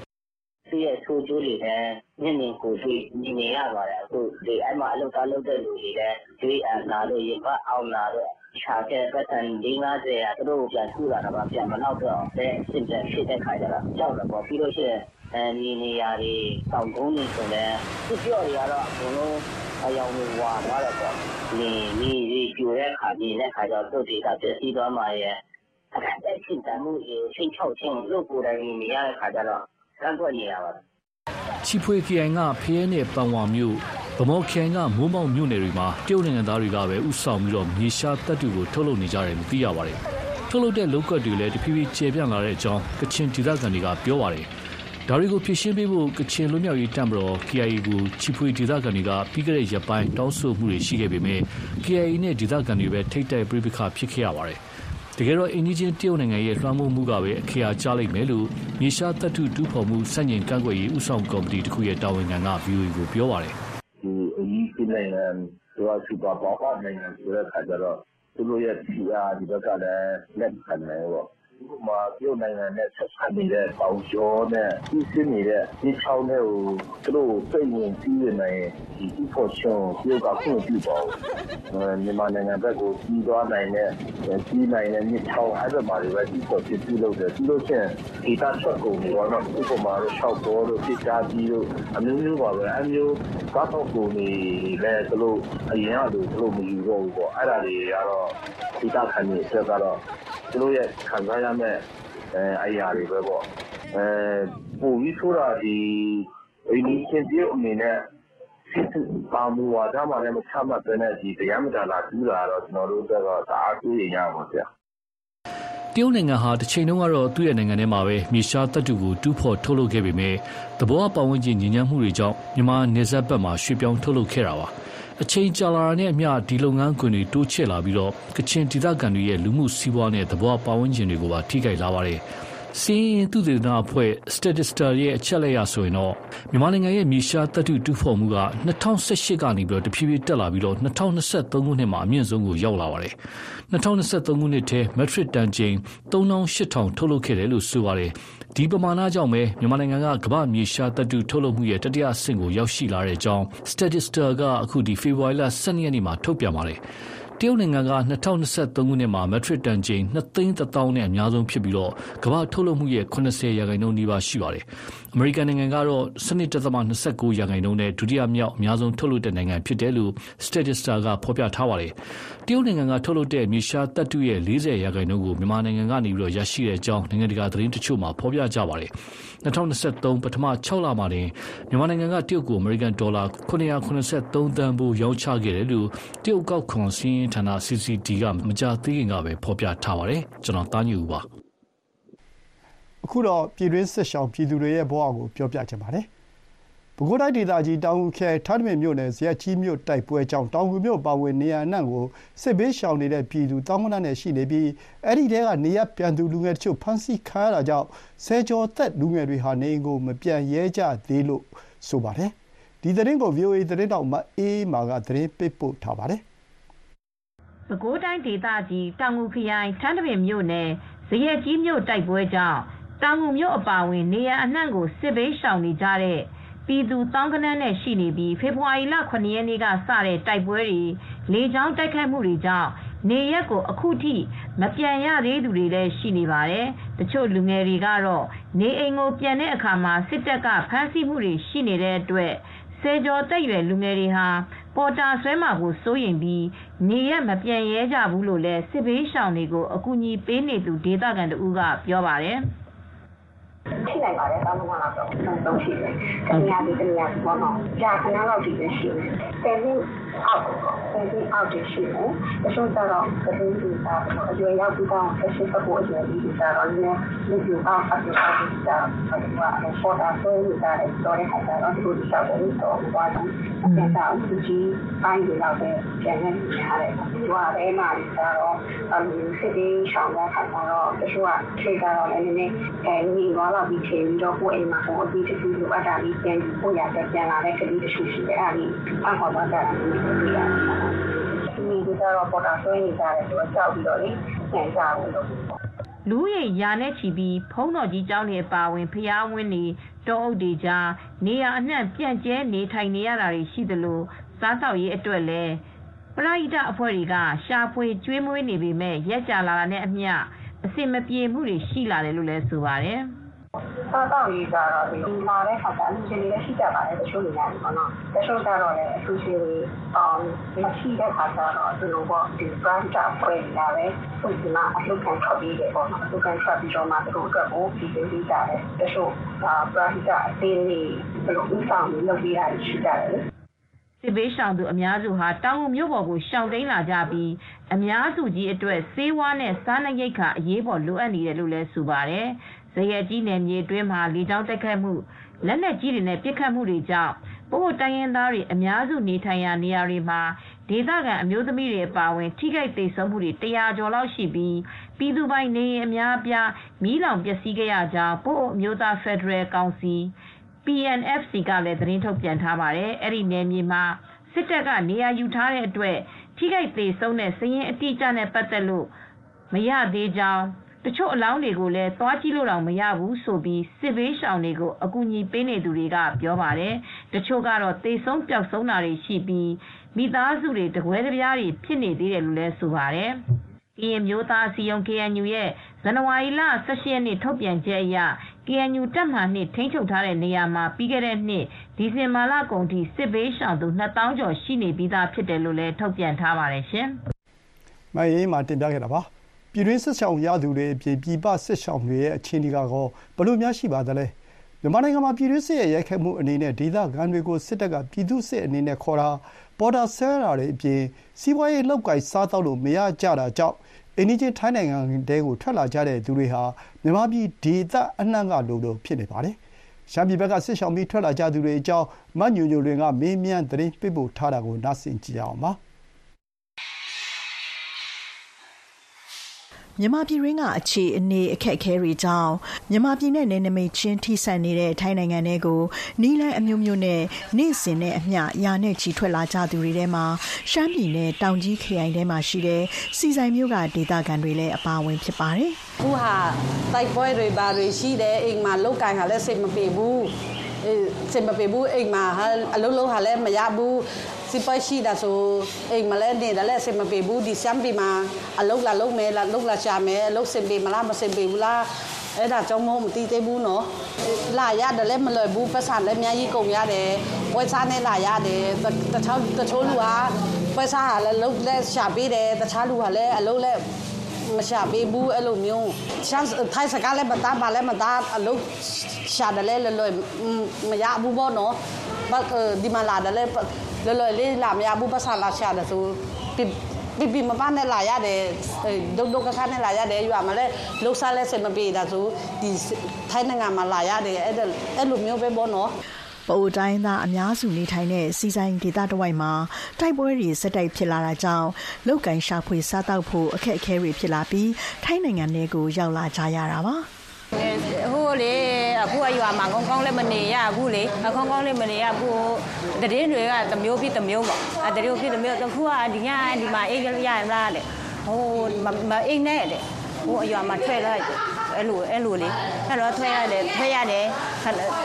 ရဲ့ဆိုးကျိုးတွေလည်းမျက်မြင်ကိုယ်တွေ့မြင်နေရပါတယ်အခုဒီအဲ့မှာအလုပ်သားလုပ်တဲ့လူတွေလည်းတွေးအံလာလို့ရေပတ်အောင်လာတော့ခြာတဲ့ပတ်စံ၄50ရာသူတို့ပြန်ထူလာတော့ပြန်မနောက်တော့တဲ့အစ်စ်ဖြစ်တဲ့ခါကျတော့ကြောက်တော့ပေါ့ပြီးလို့ရှိရင်အဲနေနေရာတွေတောင်ကုန်းတွေဆိုလည်းသူပြောတွေကတော့အကုန်လုံးအယောင်ဝဝသွားတယ်ပေါ့နေနေဒီပြိုတဲ့ခါကြီးနဲ့ခါကျတော့သူ့ဒေတာပြည့်စည်သွားမှရဲ့အခက်အခဲဖြစ်တယ်မှုရေချိန်ချောက်ချင်းလို့ကိုယ်တိုင်နေရတဲ့ခါကျတော့ကန့်ကွက်နေရပါတယ် ချီဖွေခရိုင်ကဖရဲနဲ့ပန်ဝါမြို့ဗမော်ခရိုင်ကမိုးမောက်မြို့နယ်တွေမှာတရုတ်နိုင်ငံသားတွေကပဲဥဆောင်ပြီးတော့မြေရှားတပ်တွေကိုထုတ်လုပ်နေကြတယ်လို့သိရပါတယ်။ထုတ်လုပ်တဲ့လုပ်ကွက်တွေလည်းတဖြည်းဖြည်းကျေပြန့်လာတဲ့အကြောင်းကချင်ဒေသခံတွေကပြောပါတယ်။ဒါတွေကိုဖြည့်ရှင်းပေးဖို့ကချင်လူမျိုးရေးတံမတော် KIA ကိုချီဖွေဒေသခံတွေကပြီးခဲ့တဲ့ရက်ပိုင်းတောင်းဆိုမှုတွေရှိခဲ့ပေမဲ့ KIA နဲ့ဒေသခံတွေပဲထိတ်တိုက်ပြိပခါဖြစ်ခဲ့ရပါတယ်။ တကယ်တော့အင်ဂျီချင်းတရုတ်နိုင်ငံရဲ့လွှမ်းမိုးမှုကပဲအခရာကျလိမ့်မယ်လို့မြေရှားတပ်ထုတူးဖော်မှုစန့်ကျင်ကန့်ကွက်ရေးဥဆောင်ကော်မတီတစ်ခုရဲ့တာဝန်ခံက VOA ကိုပြောပါတယ်။ဒီအင်ဂျီနိုင်ငံတို့စူပါပါပါနိုင်ငံဆိုတဲ့ခါကျတော့သူတို့ရဲ့ PR ဒီဘက်ကလည်းလက်ခံတယ်ပေါ့ ဥပမာတရုတ်နိုင်ငံနဲ့ဆက်စပ်နေတဲ့တောင်ကျောနဲ့ပြီးစင်းနေတဲ့ဒီချောင်းတွေကိုသူတို့စိတ်ဝင်ပြီးနေနိုင်ဒီဒီဖို့ရှုံးတရုတ်ကခွင့်ပြုပါဘူးမြန်မာနိုင်ငံဘက်ကိုကြီးသွားနိုင်တဲ့ကြီးနိုင်တဲ့မြစ်ချောင်းအဲ့ဒါမှတွေပဲဒီဖို့ပြုလုပ်တယ်ပြီးလို့ချင်းဒီတာချက်ကုန်တွေတော့ဥပမာလို့၆ဘောလို့ပြစ်ချပြီးလို့အမျိုးမျိုးပါပဲအမျိုးကားတော့ကုန်နေလဲသူတို့အရင်ကလို့သူတို့မယူတော့ဘူးပေါ့အဲ့ဒါတွေကတော့ဒီတာခံနေဆက်ကတော့ သူတို့ရဲ့ခံစားရမယ့်အရာတွေပဲပေါ့။ပိုပြီးဆိုးတာဒီအိမ်နီးချင်းတရုတ်အနေနဲ့ပါမူဝါဒမှလည်းမချမှတ်ဘဲနဲ့တရားမဝင်လာတူးတာကတော့ကျနော်တို့အတွက်တော့တအားစိုးရိမ်ရတာပေါ့ဗျာ။”တရုတ်နိုင်ငံဟာတချိန်တုန်းကတော့သူ့နိုင်ငံထဲမှာပဲမြေရှားသတ္တုကိုတူးဖော်ထုတ်လုပ်ခဲ့ပေမယ့်သဘာဝပတ်ဝန်းကျင်ညစ်ညမ်းမှုတွေကြောင့်မြန်မာနယ်စပ်ဘက်မှာရွှေ့ပြောင်းထုတ်လုပ်ခဲ့တာပါ။ အချိန်ကြာလာတာနဲ့အမျှ ဒီလုပ်ငန်းခွင်တွေ တိုးချဲ့လာပြီးတော့ကချင်ဒေသခံတွေရဲ့ လူမှုစီးပွားနဲ့ သဘောပတ်ဝန်းကျင်တွေကိုပါ ထိခိုက်လာပါတယ်။ စီးရင်သူတေသနအဖွဲ့ Statista ရဲ့အချက်လက်ရဆိုရင်တော့မြန်မာနိုင်ငံရဲ့မြေရှားတပ်ထုတူးဖော်မှုက2018ကနေပြီးတော့တဖြည်းဖြည်းတက်လာပြီးတော့2023ခုနှစ်မှာအမြင့်ဆုံးကိုရောက်လာပါတယ်။2023ခုနှစ်ထဲ metric တန်ချိန်3800ထုတ်လုပ်ခဲ့တယ်လို့ဆိုပါတယ်ဒီပမာဏကြောင့်ပဲမြန်မာနိုင်ငံကကမ္ဘာမြေရှားသတ္တုထုတ်လုပ်မှုရဲ့တတိယဆင့်ကိုရောက်ရှိလာတဲ့အကြောင်း Statista ကအခုဒီဖေဖော်ဝါရီလ12ရက်နေ့မှာထုတ်ပြန်ပါတယ် တရုတ်နိုင်ငံက2023ခုနှစ်မှာမက်ထရစ်တန်ချိန်2သိန်း1000နဲ့အများဆုံးဖြစ်ပြီးတော့ကမ္ဘာထုတ်လုပ်မှုရဲ့80ရာခိုင်နှုန်းနီးပါးရှိပါတယ်။အမေရိကန်နိုင်ငံကတော့12.29ရာခိုင်နှုန်းနဲ့ဒုတိယမြောက်အများဆုံးထုတ်လုပ်တဲ့နိုင်ငံဖြစ်တယ်လို့ Statista ကဖော်ပြထားပါတယ်။ တရုတ်နိုင်ငံကထုတ်လုပ်တဲ့မြေရှားတပ်တုရဲ့40ရာခိုင်နှုန်းကို မြန်မာနိုင်ငံကနေပြီးတော့ရရှိတဲ့အကြောင်း နိုင်ငံတကာသတင်းတချို့မှာ ဖော်ပြကြပါတယ်။2023ပထမ6လမှာတင် မြန်မာနိုင်ငံက တရုတ်ကို အမေရိကန်ဒေါ်လာ983တန်ဖိုး ရောင်းချခဲ့တယ်လို့ တရုတ်ကောက်ခွန်စင်းဌာန CCD က မကြာသေးခင်ကပဲ ဖော်ပြထားပါတယ် ကျွန်တော်တားညူပါ အခုတော့ ပြည်တွင်းစစ်ရှောင်ပြည်သူတွေရဲ့ဘဝကို ပြောပြချင်ပါတယ် ပဲခူးတိုင်းဒေသကြီး တောင်ငူခရိုင် ထန်းတပင်မြို့နယ် ဇရပ်ကြီးမြို့တိုက်ပွဲကြောင့် တောင်ငူမြို့ပါဝင် နေရာအနှံ့ကို စစ်ဘေးရှောင်နေတဲ့ ပြည်သူ သောင်းဂဏန်းနဲ့ ရှိနေပြီး အဲ့ဒီထဲက နေရပ်ပြန်သူ လူငယ်တချို့ ဖမ်းဆီးခံရတာကြောင့် ဆယ်ကျော်သက် လူငယ်တွေဟာ နေအိမ်ကို မပြန်ရဲကြသေးလို့ ဆိုပါတယ်။ဒီသတင်းကို VOA သတင်းထောက်မအေးမာက သတင်းပေးပို့ထားပါတယ်။ပဲခူးတိုင်းဒေသကြီး တောင်ငူခရိုင် ထန်းတပင်မြို့နယ် ဇရက်ကြီးမြို့တိုက်ပွဲကြောင့် တောင်ငူမြို့အပါအဝင် နေရာအနှံ့ကို စစ်ဘေးရှောင်နေကြတဲ့ ပြည်သူသောင်းဂဏန်းနဲ့ရှိနေပြီး ဖေဖေါ်ဝါရီလ ၇ ရက်နေ့ကစတဲ့ တိုက်ပွဲတွေ လေကြောင်းတိုက်ခိုက်မှုတွေကြောင့် နေရက်ကို အခုထိ မပြန်ရသေးသူတွေလည်း ရှိနေပါတယ်။တချို့လူငယ်တွေကတော့ နေအိမ်ကို ပြန်တဲ့အခါမှာ စစ်တပ်က ဖမ်းဆီးမှုတွေ ရှိနေတဲ့အတွက် ဆယ်ကျော်သက်ရွယ် လူငယ်တွေဟာ ပေါ်တာဆွဲမှာကို စိုးရိမ်ပြီး နေရက်မပြန်ရဲကြဘူးလို့လည်း စစ်ဘေးရှောင်တွေကို အကူအညီပေးနေသူ ဒေသခံတဦးက ပြောပါတယ်။“ ဖြစ်နိုင်ပါတယ်တောင်းမှလာတော့တော့ရှိတယ်တနည်းအားဖြင့်တနည်းအားဖြင့်ပေါ့နော်ကြာခဏလောက်ဒီပဲရှိတယ်ဆယ်နှစ် အောက်ဆယ်နှစ်အောက်တရှိတယ်တချို့ကျတော့သတင်းတွေစာအရွယ်ရောက်ပြီးတော့အရှိပဖို့အရွယ်ကြီးတွေကျတော့လည်းလူပြအောင်အပြည့်အစုံကြာအဲ့ဒါကပေါ်တာဆိုရင်ဒါလည်းတော်တဲ့ခါကျတော့ဒီလိုလျှောက်တယ်တော့ဘာလို့အဲ့ဒါသူကြီးပိုင်းတွေတော့ပဲပြန်နေရတယ်ဒီကအဲမှာကျတော့အလူစစ်သေးရှောင်းတဲ့ခါကျတော့တချို့ကထိကြတော့လည်းနည်းနည်းအဲညီသွားတော့ပြီးချိန်ပြီးတော့ကိုယ်အိမ်မှာကိုအပြီးတစ်ခုလိုအပ်တာလေးပြန်ပို့ရတဲ့ပြန်လာတဲ့ကလေးတချို့ရှိတယ်အဲ့ဒါလေးအခေါ်တော့တာလေးတွေ့ရတယ်ဒီလိုတော့ပေါ်တာဆွဲနေကြတယ်ဆိုတော့ကြောက်ပြီးတော့လေပြန်ကြအောင်လို့လူရိပ်ရာနဲ့ချီပြီးဖုံးတော်ကြီးကျောင်းတွေအပါဝင်ဖျားဝင်းတွေတောအုပ်တွေကြားနေရအနှံ့ပြန့်ကျဲနေထိုင်နေရတာတွေရှိသလိုစားသောက်ရေးအတွက်လည်းပရိဒအဖွဲ့တွေကရှာဖွေကျွေးမွေးနေပေမဲ့ရက်ကြလာတာနဲ့အမျှအစင်မပြေမှုတွေရှိလာတယ်လို့လည်းဆိုပါတယ်။ စားတော့ရေးကြတော့ဒီလာတဲ့ခါကျအလူရှင်တွေလည်းရှိကြပါတယ်တချို့နေရာတွေပေါ့နော်တချို့ကြတော့လည်းအလူရှင်တွေအော်မရှိတဲ့ခါကျတော့ဒီလိုပေါ့ဒီ brand တာဖွဲ့နေတာပဲသူကမှအလုပ်ခံထွက်ပြီးတယ်ပေါ့နော်အလုပ်ခံထွက်ပြီးတော့မှသူတို့အတွက်ကိုဒီလိုလေးကြတယ်တချို့အာ brand တာအသေးလေးဘယ်လိုဥဆောင်လုပ်ပေးတာရှိကြတယ်လေစစ်ဘေးရှောင်သူအများစုဟာတောင်ငူမြို့ပေါ်ကိုရှောင်တိန်လာကြပြီးအများစုကြီးအတွက်ဆေးဝါးနဲ့စားနပ်ရိက္ခာအရေးပေါ်လိုအပ်နေတယ်လို့လည်းဆိုပါတယ်။ ဇရက်ကြီးနယ်မြေအတွင်းမှာလေကြောင်းတိုက်ခတ်မှုလက်နက်ကြီးတွေနဲ့ပစ်ခတ်မှုတွေကြောင့်ပို့တိုင်းရင်းသားတွေအများစုနေထိုင်ရာနေရာတွေမှာဒေသခံအမျိုးသမီးတွေအပါအဝင်ထိခိုက်ဒေဆုံးမှုတွေ100ကျော်လောက်ရှိပြီးပြည်သူပိုင်နေအိမ်အများအပြားမီးလောင်ပျက်စီးခဲ့ရကြောင်းပို့အမျိုးသားဖက်ဒရယ်ကောင်စီ PNFC ကလည်းသတင်းထုတ်ပြန်ထားပါတယ်။အဲ့ဒီနယ်မြေမှာစစ်တပ်ကနေရာယူထားတဲ့အတွက်ထိခိုက်သေးဆုံးတဲ့စည်ရင်အတိအကျနဲ့ပတ်သက်လို့မရသေးကြောင်း တချို့အလောင်းတွေကိုလည်းသွားကြည့်လို့တော့မရဘူးဆိုပြီးစစ်ဘေးရှောင်တွေကိုအကူအညီပေးနေသူတွေကပြောပါတယ်။တချို့ကတော့သေဆုံးပျောက်ဆုံးတာတွေရှိပြီးမိသားစုတွေတကွဲတပြားတွေဖြစ်နေသေးတယ်လို့လည်းဆိုပါတယ်။ကရင်မျိုးသားစီယုံ KNU ရဲ့ဇန်နဝါရီလ18ရက်နေ့ထုတ်ပြန်ချက်အရ KNU တပ်မှနှစ်ထိန်းချုပ်ထားတဲ့နေရာမှာပြီးခဲ့တဲ့နှစ်ဒီဇင်ဘာလကုန်ထိစစ်ဘေးရှောင်သူ2000ကျော်ရှိနေပြီးသားဖြစ်တယ်လို့လည်းထုတ်ပြန်ထားပါတယ်ရှင်။မအေးအေးမာတင်ပြခဲ့တာပါ ပြည်တွင်းစစ်ဆောင်ရသူတွေအပြင်ပြည်ပစစ်ဆောင်တွေရဲ့အခြေအနေကတော့ဘလို့များရှိပါသလဲမြန်မာနိုင်ငံမှာပြည်တွင်းစစ်ရဲ့ရိုက်ခတ်မှုအနေနဲ့ဒေသခံတွေကိုစစ်တပ်ကပြည်သူစစ်အနေနဲ့ခေါ်တာပေါ်တာဆဲတာတွေအပြင်စီးပွားရေးလောက်ကိုင်စားတော့လို့မရကြတာကြောင့်အိန္ဒိချင်းထိုင်းနိုင်ငံတဲကိုထွက်လာကြတဲ့သူတွေဟာမြန်မာပြည်ဒေသအနှံ့ကလိုလိုဖြစ်နေပါတယ်ရှမ်းပြည်ဘက်ကစစ်ဆောင်ပြီးထွက်လာကြသူတွေအကြောင်းမညိုညိုလွင်ကမေးမြန်းသတင်းပေးပို့ထားတာကိုနားဆင်ကြည့်အောင်ပါ မြန်မာပြည်ရင်းကအခြေအနေအခက်အခဲတွေကြောင့်မြန်မာပြည်နဲ့နယ်နိမိတ်ချင်းထိစပ်နေတဲ့ထိုင်းနိုင်ငံတွေကိုနီလန်းအမျိုးမျိုးနဲ့နေ့စဉ်နဲ့အမျှယာနဲ့ချီထွက်လာကြသူတွေထဲမှာရှမ်းပြည်နယ်တောင်ကြီးခရိုင်ထဲမှာရှိတဲ့စီဆိုင်မျိုးကဒေသခံတွေလည်းအပါအဝင်ဖြစ်ပါတယ်ခုဟာတိုက်ပွဲတွေဘာတွေရှိတယ်အိမ်မှာလောက်ကင်ဟာလည်းစိတ်မပြေဘူးအေး စိတ်မပြေဘူးအိမ်မှာဟာအလုံးလုံးဟာလည်းမရဘူးစီပွားရှိတာဆိုအိမ်မလဲနေတာလည်းစိတ်မပြေဘူးဒီစမ်းပီမှာအလုံးလာလုံးမဲလာလုံးလာချမဲအလုံးစင်ပေမလားမစင်ပေဘူးလားအဲ့ဒါကြောင့်မို့မတီးသေးဘူးနော်လာရတယ်လည်းမလွယ်ဘူးပတ်စံလည်းအများကြီးကုန်ရတယ်ပွဲစားနဲ့လာရတယ်တခြားတချို့လူဟာပွဲစားဟာလည်းလုံးလက်ရှာပေးတယ်တခြားလူဟာလည်းအလုံးလည်း မရှာပေးဘူးအဲ့လိုမျိုးရှမ်းထိုင်းစကားလည်းမသားပါလည်းမသားအလုပ်ရှာတယ်လည်းလွယ်လွယ်မရဘူးပေါ့နော်ဘာဒီမှာလာတယ်လည်းလွယ်လွယ်လေးလာမရဘူးပတ်စံလာရှာတယ်ဆိုပြပြပြမပနဲ့လာရတယ်ဒုတ်ဒုတ်ခါခါနဲ့လာရတယ်ရွာမှာလည်းလှုပ်ရှားလဲစင်မပြေတာဆိုဒီထိုင်းနိုင်ငံမှာလာရတယ်အဲ့အဲ့လိုမျိုးပဲပေါ့နော် ပအိုတိုင်းသားအများစုနေထိုင်တဲ့စီဆိုင်ဒေသတစ်ဝိုက်မှာတိုက်ပွဲတွေစက်တိုက်ဖြစ်လာတာကြောင့်လောက်ကင်ရှာဖွေစားတောက်ဖို့အခက်အခဲတွေဖြစ်လာပြီးထိုင်းနိုင်ငံတွေကိုရောက်လာကြရတာပါဟိုလေအခုအရွာမှာကောင်းကောင်းလည်းမနေရဘူးလေအကောင်းကောင်းလည်းမနေရဘူးတရင်တွေကတမျိုးဖြစ်တမျိုးပေါ့အဲတမျိုးဖြစ်တမျိုးတခုကဒီညဒီမှာအိတ်ရရမလားတဲ့ဟိုမအိတ်နဲ့တဲ့ ဟိုအရွာမှာထွက်လိုက်အဲ့လိုအဲ့လိုလေအဲ့တော့ထွက်ရတယ်ထွက်ရတယ်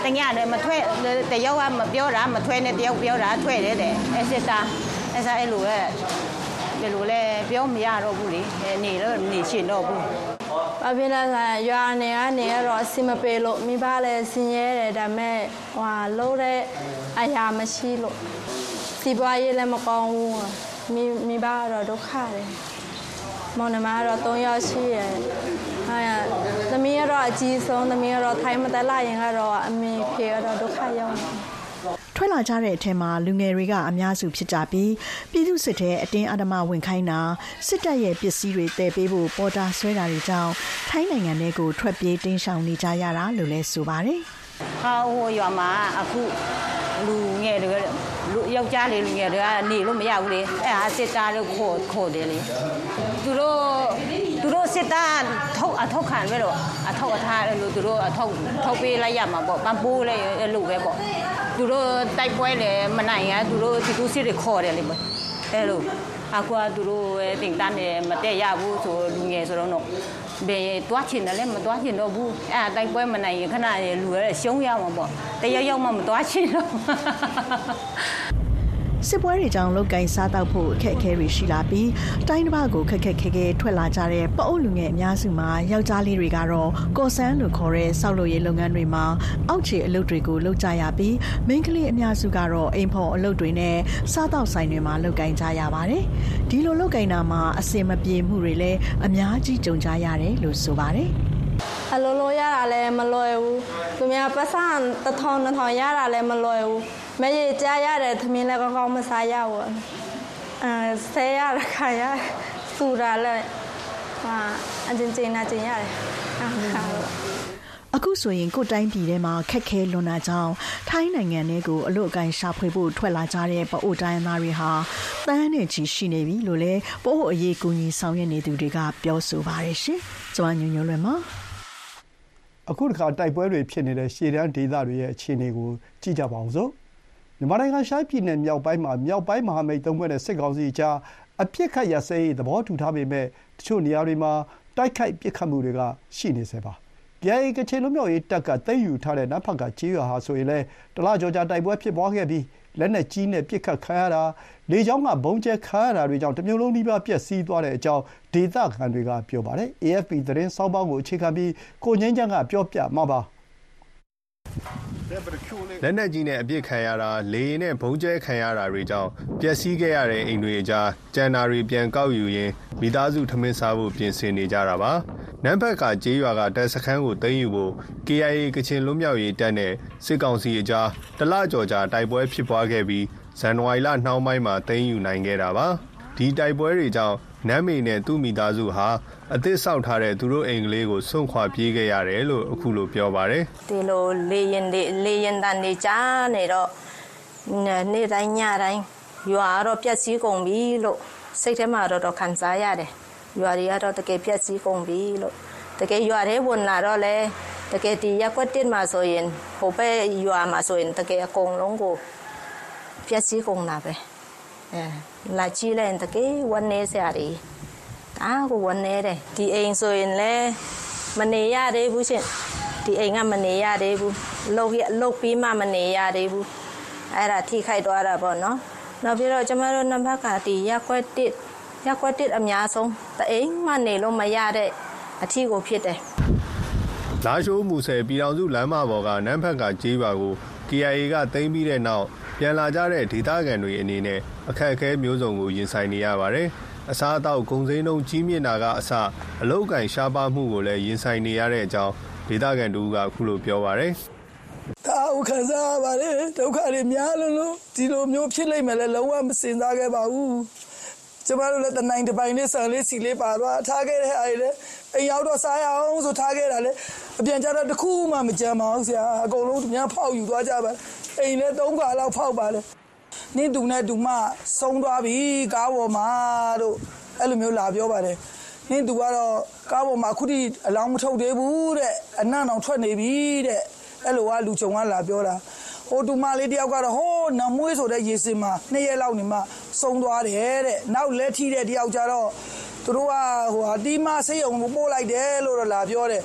တညတယ်မထွက်တယောက်ကမပြောတာမထွက်နဲ့တယောက်ပြောတာထွက်တယ်တဲ့အဲ့စစ်တာအဲ့စားအဲ့လိုပဲဘယ်လိုလဲပြောမရတော့ဘူးလေနေတော့နေရှင်တော့ဘူး။ဘာဖြစ်လဲဆိုရင်ရွာနေကနေရတော့အစီမပေလို့မိဘလည်းဆင်းရဲတယ်ဒါပေမဲ့ဟွာလို့တဲ့အရာမရှိလို့စီးပွားရေးလည်းမကောင်းဘူးမိမိဘကတော့ဒုက္ခတယ်။ မောင်နှမကတော့၃ယောက်ရှိရယ်။ဟာသမသမီးကတော့အကြီးဆုံးသမီးကတော့ထိုင်းမတက်လာရင်ကတော့အမေဖေကတော့ဒုက္ခရောက်နေထွက်လာကြတဲ့အထက်မှာလူငယ်တွေကအများစုဖြစ်ကြပြီးပြည်သူစစ်တဲ့အတင်းအဓမ္မဝင်ခိုင်းတာစစ်တပ်ရဲ့ပစ္စည်းတွေတည်ပေးဖို့ပေါ်တာဆွဲတာတွေကြောင့်ထိုင်းနိုင်ငံထဲကိုထွက်ပြေးတင်းရှောင်နေကြရတာလို့လည်းဆိုပါတယ်။ဟာဟိုရွာမှာအခုလူငယ်တွေလူ ယောက်ျားလေးလူငယ်တွေကနေလို့မရဘူးလေအဲဟာစစ်သားလို့ခေါ်ခေါ်တယ်လေသူတို့သူတို့စစ်သားထုတ်အထောက်ခံပဲတော့အထောက်အထားလို့သူတို့အထောက်ထောက်ပေးလိုက်ရမှာပေါ့ပန်းပိုးလိုက်လို့ပဲပေါ့သူတို့တိုက်ပွဲလည်းမနိုင်ရသူတို့သူစစ်တွေခေါ်တယ်လေအဲလိုအခုကသူတို့တင်တန်းနေမတက်ရဘူးဆိုလူငယ်ဆိုတော့ ဘယ်တွားချင်တယ်လဲမတွားချင်တော့ဘူးအဲတိုက်ပွဲမနိုင်ရင်ခဏလူရဲရှုံးရမှာပေါ့တရရောက်မှမတွားချင်တော့ စစ်ပွဲတွေကြောင့်လောက်ကင်စားတောက်ဖို့အခက်အခဲတွေရှိလာပြီးတိုင်းတစ်ပါးကိုခက်ခက်ခဲခဲထွက်လာကြတဲ့ပအုပ်လူငယ်အများစုမှာယောက်ျားလေးတွေကတော့ကော်ဆန်းလို့ခေါ်တဲ့စောက်လို့ရေးလုပ်ငန်းတွေမှာအောက်ခြေအလုပ်တွေကိုလုပ်ကြရပြီးမိန်းကလေးအများစုကတော့အိမ်ဖော်အလုပ်တွေနဲ့စားတောက်ဆိုင်တွေမှာလုပ်ကင်ကြရပါတယ်။ဒီလိုလုပ်ကင်တာမှာအစင်မပြေမှုတွေလည်းအများကြီးကြုံကြရတယ်လို့ဆိုပါတယ်။အလိုလိုရတာလည်းမလွယ်ဘူး။သူများပတ်စံတစ်ထောင်နှစ်ထောင်ရတာလည်းမလွယ်ဘူး။ မရေကြားရတယ်သမင်းလည်းကောင်းကောင်းမစားရဘူးအဲဆဲရတာခါရစူတာလည်းဟာအချင်းချင်းနာချင်းရတယ်အခုဆိုရင်ကိုတိုင်းပြည်ထဲမှာခက်ခဲလွန်တာကြောင့်ထိုင်းနိုင်ငံထဲကိုအလို့အကိုင်းရှာဖွေဖို့ထွက်လာကြတဲ့ပအိုတိုင်းသားတွေဟာတန်းနဲ့ချီရှိနေပြီလို့လည်းပို့အရေးကူညီဆောင်ရွက်နေသူတွေကပြောဆိုပါတယ်ရှင်။ကျွမ်းညွညွလွယ်မှာအခုတခါတိုက်ပွဲတွေဖြစ်နေတဲ့ရှေ့တန်းဒေသတွေရဲ့အခြေအနေကိုကြည့်ကြပါအောင်စို့ မြန်မာနိုင်ငံ ရှမ်းပြည်နယ်မြောက်ပိုင်းမှာ မြောက်ပိုင်းမဟာမိတ်သုံးဖွဲ့နဲ့ စစ်ကောင်စီကြား အပစ်အခတ်ရပ်စဲရေး သဘောတူထားပေမဲ့ တချို့နေရာတွေမှာ တိုက်ခိုက်ပစ်ခတ်မှုတွေက ရှိနေဆဲပါ။ KIA ကချင်လွတ်မြောက်ရေးတပ်က သိမ်းယူထားတဲ့ နမ့်ဖတ်ကာကျေးရွာဟာဆိုရင်လည်း တလကျော်ကြာ တိုက်ပွဲဖြစ်ပွားခဲ့ပြီး လက်နက်ကြီးနဲ့ ပစ်ခတ်ခံရတာ၊လေကြောင်းက ဗုံးကြဲခံရတာတွေကြောင့် တမြို့လုံးနီးပါး ပျက်စီးသွားတဲ့အကြောင်း ဒေသခံတွေက ပြောပါတယ်။ AFP သတင်းဆောင်းပါးကို အခြေခံပြီး ကိုငြိမ်းချမ်းက ပြောပြမှာပါ။ လက်နက်ကြီးနဲ့အပစ်ခံရတာ၊လေယာဉ်နဲ့ဗုံးကြဲခံရတာတွေကြောင့်ပျက်စီးခဲ့ရတဲ့အိမ်တွေကြားကျန်တာတွေပြန်ကောက်ယူရင်းမိသားစုထမင်းစားဖို့ပြင်ဆင်နေကြတာပါ။နမ့်ဖတ်ကာကျေးရွာကတပ်စခန်းကိုသိမ်းယူဖို့ KIA ကချင်လွတ်မြောက်ရေးတပ်နဲ့စစ်ကောင်စီအကြားတလကျော်ကြာတိုက်ပွဲဖြစ်ပွားခဲ့ပြီးဇန်နဝါရီလနှောင်းပိုင်းမှာသိမ်းယူနိုင်ခဲ့တာပါ။ဒီတိုက်ပွဲတွေကြောင့် နန်းမေနဲ့သူ့မိသားစုဟာအသစ်ဆောက်ထားတဲ့သူတို့အိမ်ကလေးကိုစွန့်ခွာပြေးခဲ့ရတယ်လို့အခုလိုပြောပါတယ်။ဒီလိုလေရင်တွေလေရင်တန်တွေကြားနေတော့နေ့တိုင်းညတိုင်းရွာတော့ပြက်စီးကုန်ပြီလို့စိတ်ထဲမှာတော့ခံစားရတယ်။ရွာတွေကတော့တကယ်ပြက်စီးကုန်ပြီလို့တကယ်ရွာထဲဝင်လာတော့လေတကယ်ဒီရက်ွက်တစ်မှာဆိုရင်ဟိုဘက်ရွာမှာဆိုရင်တကယ်အကုန်လုံးကိုပြက်စီးကုန်တာပဲ။အဲ လာကြည့်လိုက်တကယ်ဝန်းနေစရာတွေအားကိုဝန်းနေတယ်ဒီအိမ်ဆိုရင်လည်းမနေရသေးဘူးရှင်ဒီအိမ်ကမနေရသေးဘူးလှုပ်ရလှုပ်ပြီးမှမနေရသေးဘူးအဲ့ဒါထိခိုက်သွားတာပေါ့နော်နောက်ပြီးတော့ကျမတို့နံပါတ်ကဒီရက်ွက်တစ်ရက်ွက်တစ်အများဆုံးတအိမ်မှနေလို့မရတဲ့အထီကိုဖြစ်တယ်လာရှိုးမူဆယ်ပြည်တော်စုလမ်းမပေါ်ကနန်းဖက်ကကြေးပါကို KIA ကသိမ်းပြီးတဲ့နောက် ပြန်လာကြတဲ့ဒေသခံတွေအနေနဲ့အခက်အခဲမျိုးစုံကိုရင်ဆိုင်နေရပါတယ်။အစားအသောက်ကုန်စည်နှုန်းကြီးမြင့်တာကအစအလုတ်ကင်ရှားပါမှုကိုလည်းရင်ဆိုင်နေရတဲ့အကြောင်းဒေသခံတူကအခုလိုပြောပါတယ်။ဒါဥခံစားရပါတယ်ဒုက္ခတွေများလို့လို့ဒီလိုမျိုးဖြစ်လိမ့်မယ်လဲလုံးဝမစင်စားခဲ့ပါဘူး။ကျမတို့လည်းတနိုင်တစ်ပိုင်လေးဆန်လေးစီလေးပါတော့ထားခဲ့တဲ့အားလေအိမ်ရောက်တော့စားရအောင်ဆိုထားခဲ့တာလေအပြန်ကြတော့တခုမှမကြမ်းပါဘူးဆရာအကုန်လုံးများဖောက်ယူသွားကြပါ အိမ်လည်း၃ခါလောက်ဖောက်ပါလေနင်းတူနဲ့တူမဆုံးသွားပြီကားပေါ်မှာတို့အဲ့လိုမျိုးလာပြောပါတယ်နင်းတူကတော့ကားပေါ်မှာခုထိအလောင်းမထုတ်သေးဘူးတဲ့အနံ့အောင်ထွက်နေပြီတဲ့အဲ့လိုကလူချုံကလာပြောတာဟိုတူမလေးတယောက်ကတော့ဟိုးနမွေးဆိုတဲ့ရေစင်မှာနှစ်ရက်လောက်နေမှဆုံးသွားတယ်တဲ့နောက်လက်ထိတဲ့တယောက်ကြတော့သူတို့ကဟိုဟာတီးမဆေးရုံကိုပို့လိုက်တယ်လို့တော့လာပြောတယ်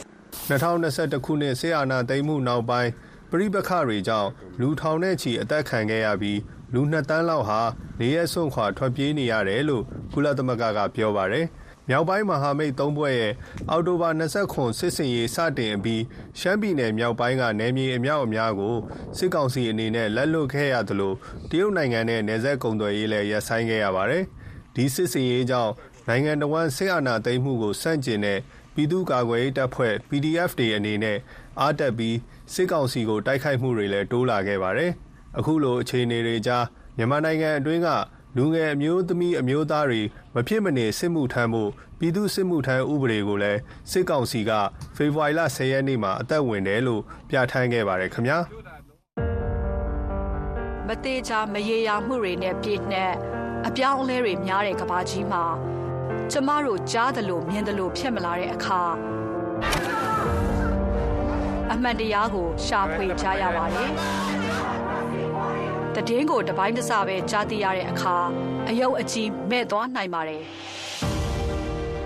2021ခုနှစ်ဆေးအာနာသိမ်းမှုနောက်ပိုင်း ပရိပခတွေကြောင့် လူထောင်နဲ့ချီ အသက်ခံခဲ့ရပြီး လူနှစ်တန်းလောက်ဟာ နေရဲစွန့်ခွာ ထွက်ပြေးနေရတယ်လို့ ကုလသမဂ္ဂက ပြောပါတယ်။မြောက်ပိုင်းမဟာမိတ်သုံးဘွဲ့ရဲ့ အောက်တိုဘာ29စစ်စင်ရေး စတင်အပြီး ရှမ်းပြည်နယ်မြောက်ပိုင်းက နယ်မြေအများအများကို စစ်ကောင်စီအနေနဲ့ လက်လွတ်ခဲ့ရသလို တရုတ်နိုင်ငံနဲ့ နယ်စပ်ကုန်သွယ်ရေးလည်း ရပ်ဆိုင်းခဲ့ရပါတယ်။ဒီစစ်စင်ရေးကြောင့် နိုင်ငံတော်ဝန်စစ်အာဏာသိမ်းမှုကိုစန့်ကျင်တဲ့ ပြည်သူ့ကာကွယ်ရေးတပ်ဖွဲ့ PDF တွေအနေနဲ့ အားတက်ပြီး စစ်ကောင်စီကို တိုက်ခိုက်မှုတွေလည်း တိုးလာခဲ့ပါတယ်။အခုလို အခြေအနေတွေကြား မြန်မာနိုင်ငံအတွင်းက လူငယ်အမျိုးသမီး အမျိုးသားတွေ မဖြစ်မနေ စစ်မှုထမ်းဖို့ ပြည်သူစစ်မှုထမ်းဥပဒေကိုလည်း စစ်ကောင်စီက ဖေဖော်ဝါရီလ10ရက်နေ့မှာ အသက်ဝင်တယ်လို့ ပြဋ္ဌာန်းခဲ့ပါတယ်ခင်ဗျာ မသေးချာမရေရာမှုတွေနဲ့ ပြည့်နှက် အပြောင်းအလဲတွေများတဲ့ကဘာကြီးမှာ ကျမတို့ ကြားသလို မြင်သလို ဖြစ်မလာတဲ့အခါ အမှန်တရားကိုရှာဖွေကြရပါတယ်တည်င်းကိုတပိုင်းတစပဲကြားသိရတဲ့အခါအယုတ်အကြီးမဲ့သွားနိုင်ပါတယ်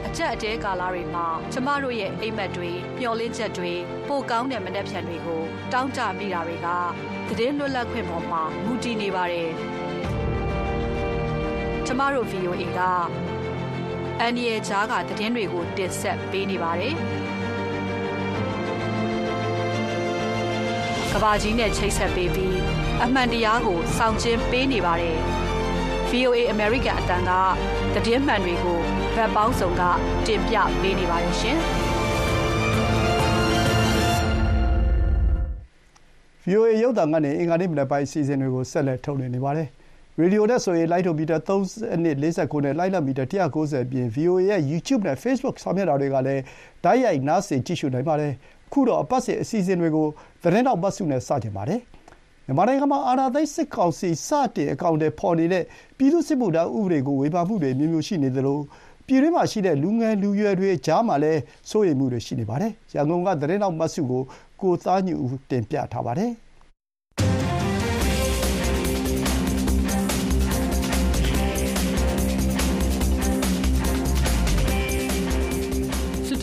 အချက်အတဲကာလတွေမှာကျမတို့ရဲ့အိမ်မက်တွေမျောလင်းချက်တွေပိုကောင်းတဲ့မနှက်ဖြန်တွေကိုတောင်းကြမိတာတွေကတည်င်းလွတ်လပ်ခွင့်ပေါ်မှာမူတည်နေပါတယ်ကျမတို့ VOA ကအန်ဒီရဲ့ဂျားကတည်င်းတွေကိုတင်ဆက်ပေးနေပါတယ် ကဘာကြီးနဲ့ချိတ်ဆက်ပေးပြီးအမှန်တရားကိုစောင့်ကျင်းပေးနေပါတယ်။ VOA American အတန်းကတည်င်းမှန်တွေကိုဗတ်ပေါင်းစုံကတင်ပြပေးနေပါတယ်ရှင်။ VOA ရုပ်သံကနေအင်္ဂါနေ့မနက်ပိုင်းအစီအစဉ်တွေကိုဆက်လက်ထုတ်လွှင့်နေပါတယ်။ရေဒီယိုနဲ့ဆိုရင်လိုင်းဒိုမီတာ32 49နဲ့လိုင်းလမီတာ190အပြင် VOA ရဲ့ YouTube နဲ့ Facebook စာမျက်နှာတွေကလည်းတိုက်ရိုက်နားဆင်ကြည့်ရှုနိုင်ပါတယ်။ ခုတော့အပတ်စဉ်အစီအစဉ်တွေကိုသတင်းတောက်ပတ်စုနဲ့စတင်ပါတယ်။မြန်မာနိုင်ငံမှာအာဏာသိမ်းစစ်ကောင်စီစတင်အကောင်အထည်ဖော်နေတဲ့ပြည်သူ့စစ်မှုထမ်းဥပဒေကိုဝေဖန်မှုတွေအမျိုးမျိုးရှိနေသလိုပြည်တွင်းမှာရှိတဲ့လူငယ်လူရွယ်တွေကြားမှာလည်းစိုးရိမ်မှုတွေရှိနေပါတယ်။ရန်ကုန်ကသတင်းထောက်မစုကိုကိုသားညွန့်ဦးတင်ပြထားပါတယ်။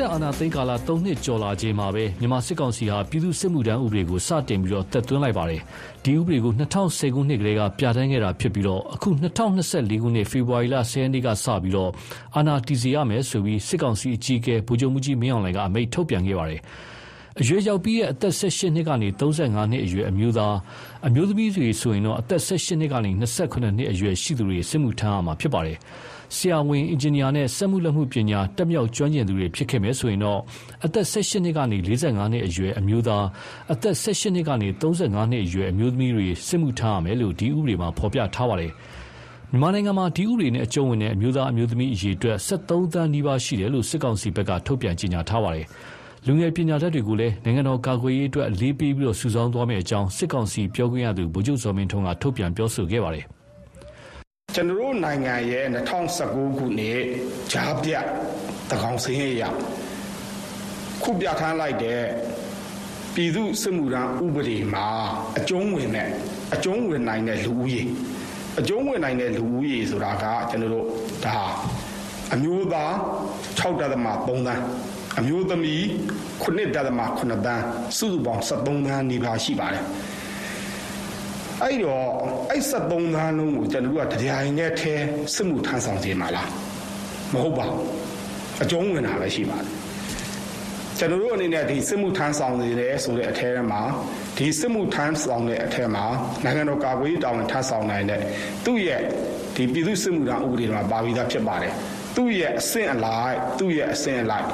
တပ်အာဏာသိမ်းကာလ၃နှစ်ကျော်လာချိန်မှာပဲမြန်မာစစ်ကောင်စီဟာပြည်သူ့စစ်မှုထမ်းဥပဒေကိုစတင်ပြီးတက်သွင်းလိုက်ပါတယ်။ဒီဥပဒေကို2010ခုနှစ်ကတည်းကပြဋ္ဌာန်းခဲ့တာဖြစ်ပြီးအခု2024ခုနှစ်ဖေဖော်ဝါရီလ10ရက်နေ့ကစပြီးအာဏာတည်စေရမယ်ဆိုပြီးစစ်ကောင်စီအကြီးအကဲဗိုလ်ချုပ်မှူးကြီးမင်းအောင်လှိုင်ကအမိန့်ထုတ်ပြန်ခဲ့ပါတယ်။အရွယ်ရောက်ပြီးတဲ့အသက်18နှစ်ကနေ35နှစ်အရွယ်အမျိုးသားအမျိုးသမီးတွေဆိုရင်တော့အသက်18နှစ်ကနေ28နှစ်အရွယ်ရှိသူတွေစစ်မှုထမ်းရမှာဖြစ်ပါတယ်။ ဆရာဝန်၊အင်ဂျင်နီယာနဲ့ စက်မှုလက်မှုပညာ တတ်မြောက်ကျွမ်းကျင်သူတွေဖြစ်ခဲ့မယ်ဆိုရင်တော့ အသက် ၁၈ နှစ်ကနေ ၄၅ နှစ်အရွယ် အမျိုးသား၊အသက် ၁၈ နှစ်ကနေ ၃၅ နှစ်အရွယ် အမျိုးသမီးတွေ စစ်မှုထမ်းရမယ်လို့ ဒီဥပဒေမှာ ဖော်ပြထားပါတယ်။မြန်မာနိုင်ငံမှာ ဒီဥပဒေနဲ့ အကျုံးဝင်တဲ့ အမျိုးသား အမျိုးသမီးအရေအတွက် ၁၃ သန်းနီးပါးရှိတယ်လို့ စစ်ကောင်စီဘက်က ထုတ်ပြန်ကြေညာထားပါတယ်။လူငယ်ပညာတတ်တွေကိုလည်း နိုင်ငံတော်ကာကွယ်ရေးအတွက် အလေးပေးစုဆောင်းသွားမယ့်အကြောင်း စစ်ကောင်စီပြောခွင့်ရသူ ဗိုလ်ချုပ်ဇော်မင်းထွန်းက ထုတ်ပြန်ပြောဆိုခဲ့ပါတယ် ကျွန်တော်တို့နိုင်ငံရဲ့2019ခုနှစ်ဂျားပြတကောင်စင်းရဲ့ရခုပြခန်းလိုက်တဲ့ပြည်သူစစ်မှုထမ်းဥပဒေမှာအကျုံးဝင်တဲ့အကျုံးဝင်နိုင်တဲ့လူဦးရေအကျုံးဝင်နိုင်တဲ့လူဦးရေဆိုတာကကျွန်တော်တို့ဒါအမျိုးသား6.3သန်းအမျိုးသမီး9.8သန်းစုစုပေါင်း73သန်းနေပါရှိပါတယ် အဲ့တော့အဲ့73သန်းလုံးကိုကျွန်တော်တို့ကတရားရင်နဲ့ထဲစစ်မှုထမ်းဆောင်ခြင်းမလားမဟုတ်ပါဘူးအကျုံးဝင်တာပဲရှိပါတယ်ကျွန်တော်တို့အနေနဲ့ဒီစစ်မှုထမ်းဆောင်နေတယ်ဆိုတဲ့အထဲမှာဒီစစ်မှုထမ်းဆောင်တဲ့အထဲမှာနိုင်ငံတော်ကာကွယ်ရေးတာဝန်ထမ်းဆောင်နိုင်တဲ့သူ့ရဲ့ဒီပြည်သူ့စစ်မှုထမ်းဥပဒေမှာပါပြီးသားဖြစ်ပါတယ်သူ့ရဲ့အဆင့်အလိုက်သူ့ရဲ့အဆင့်အလိုက်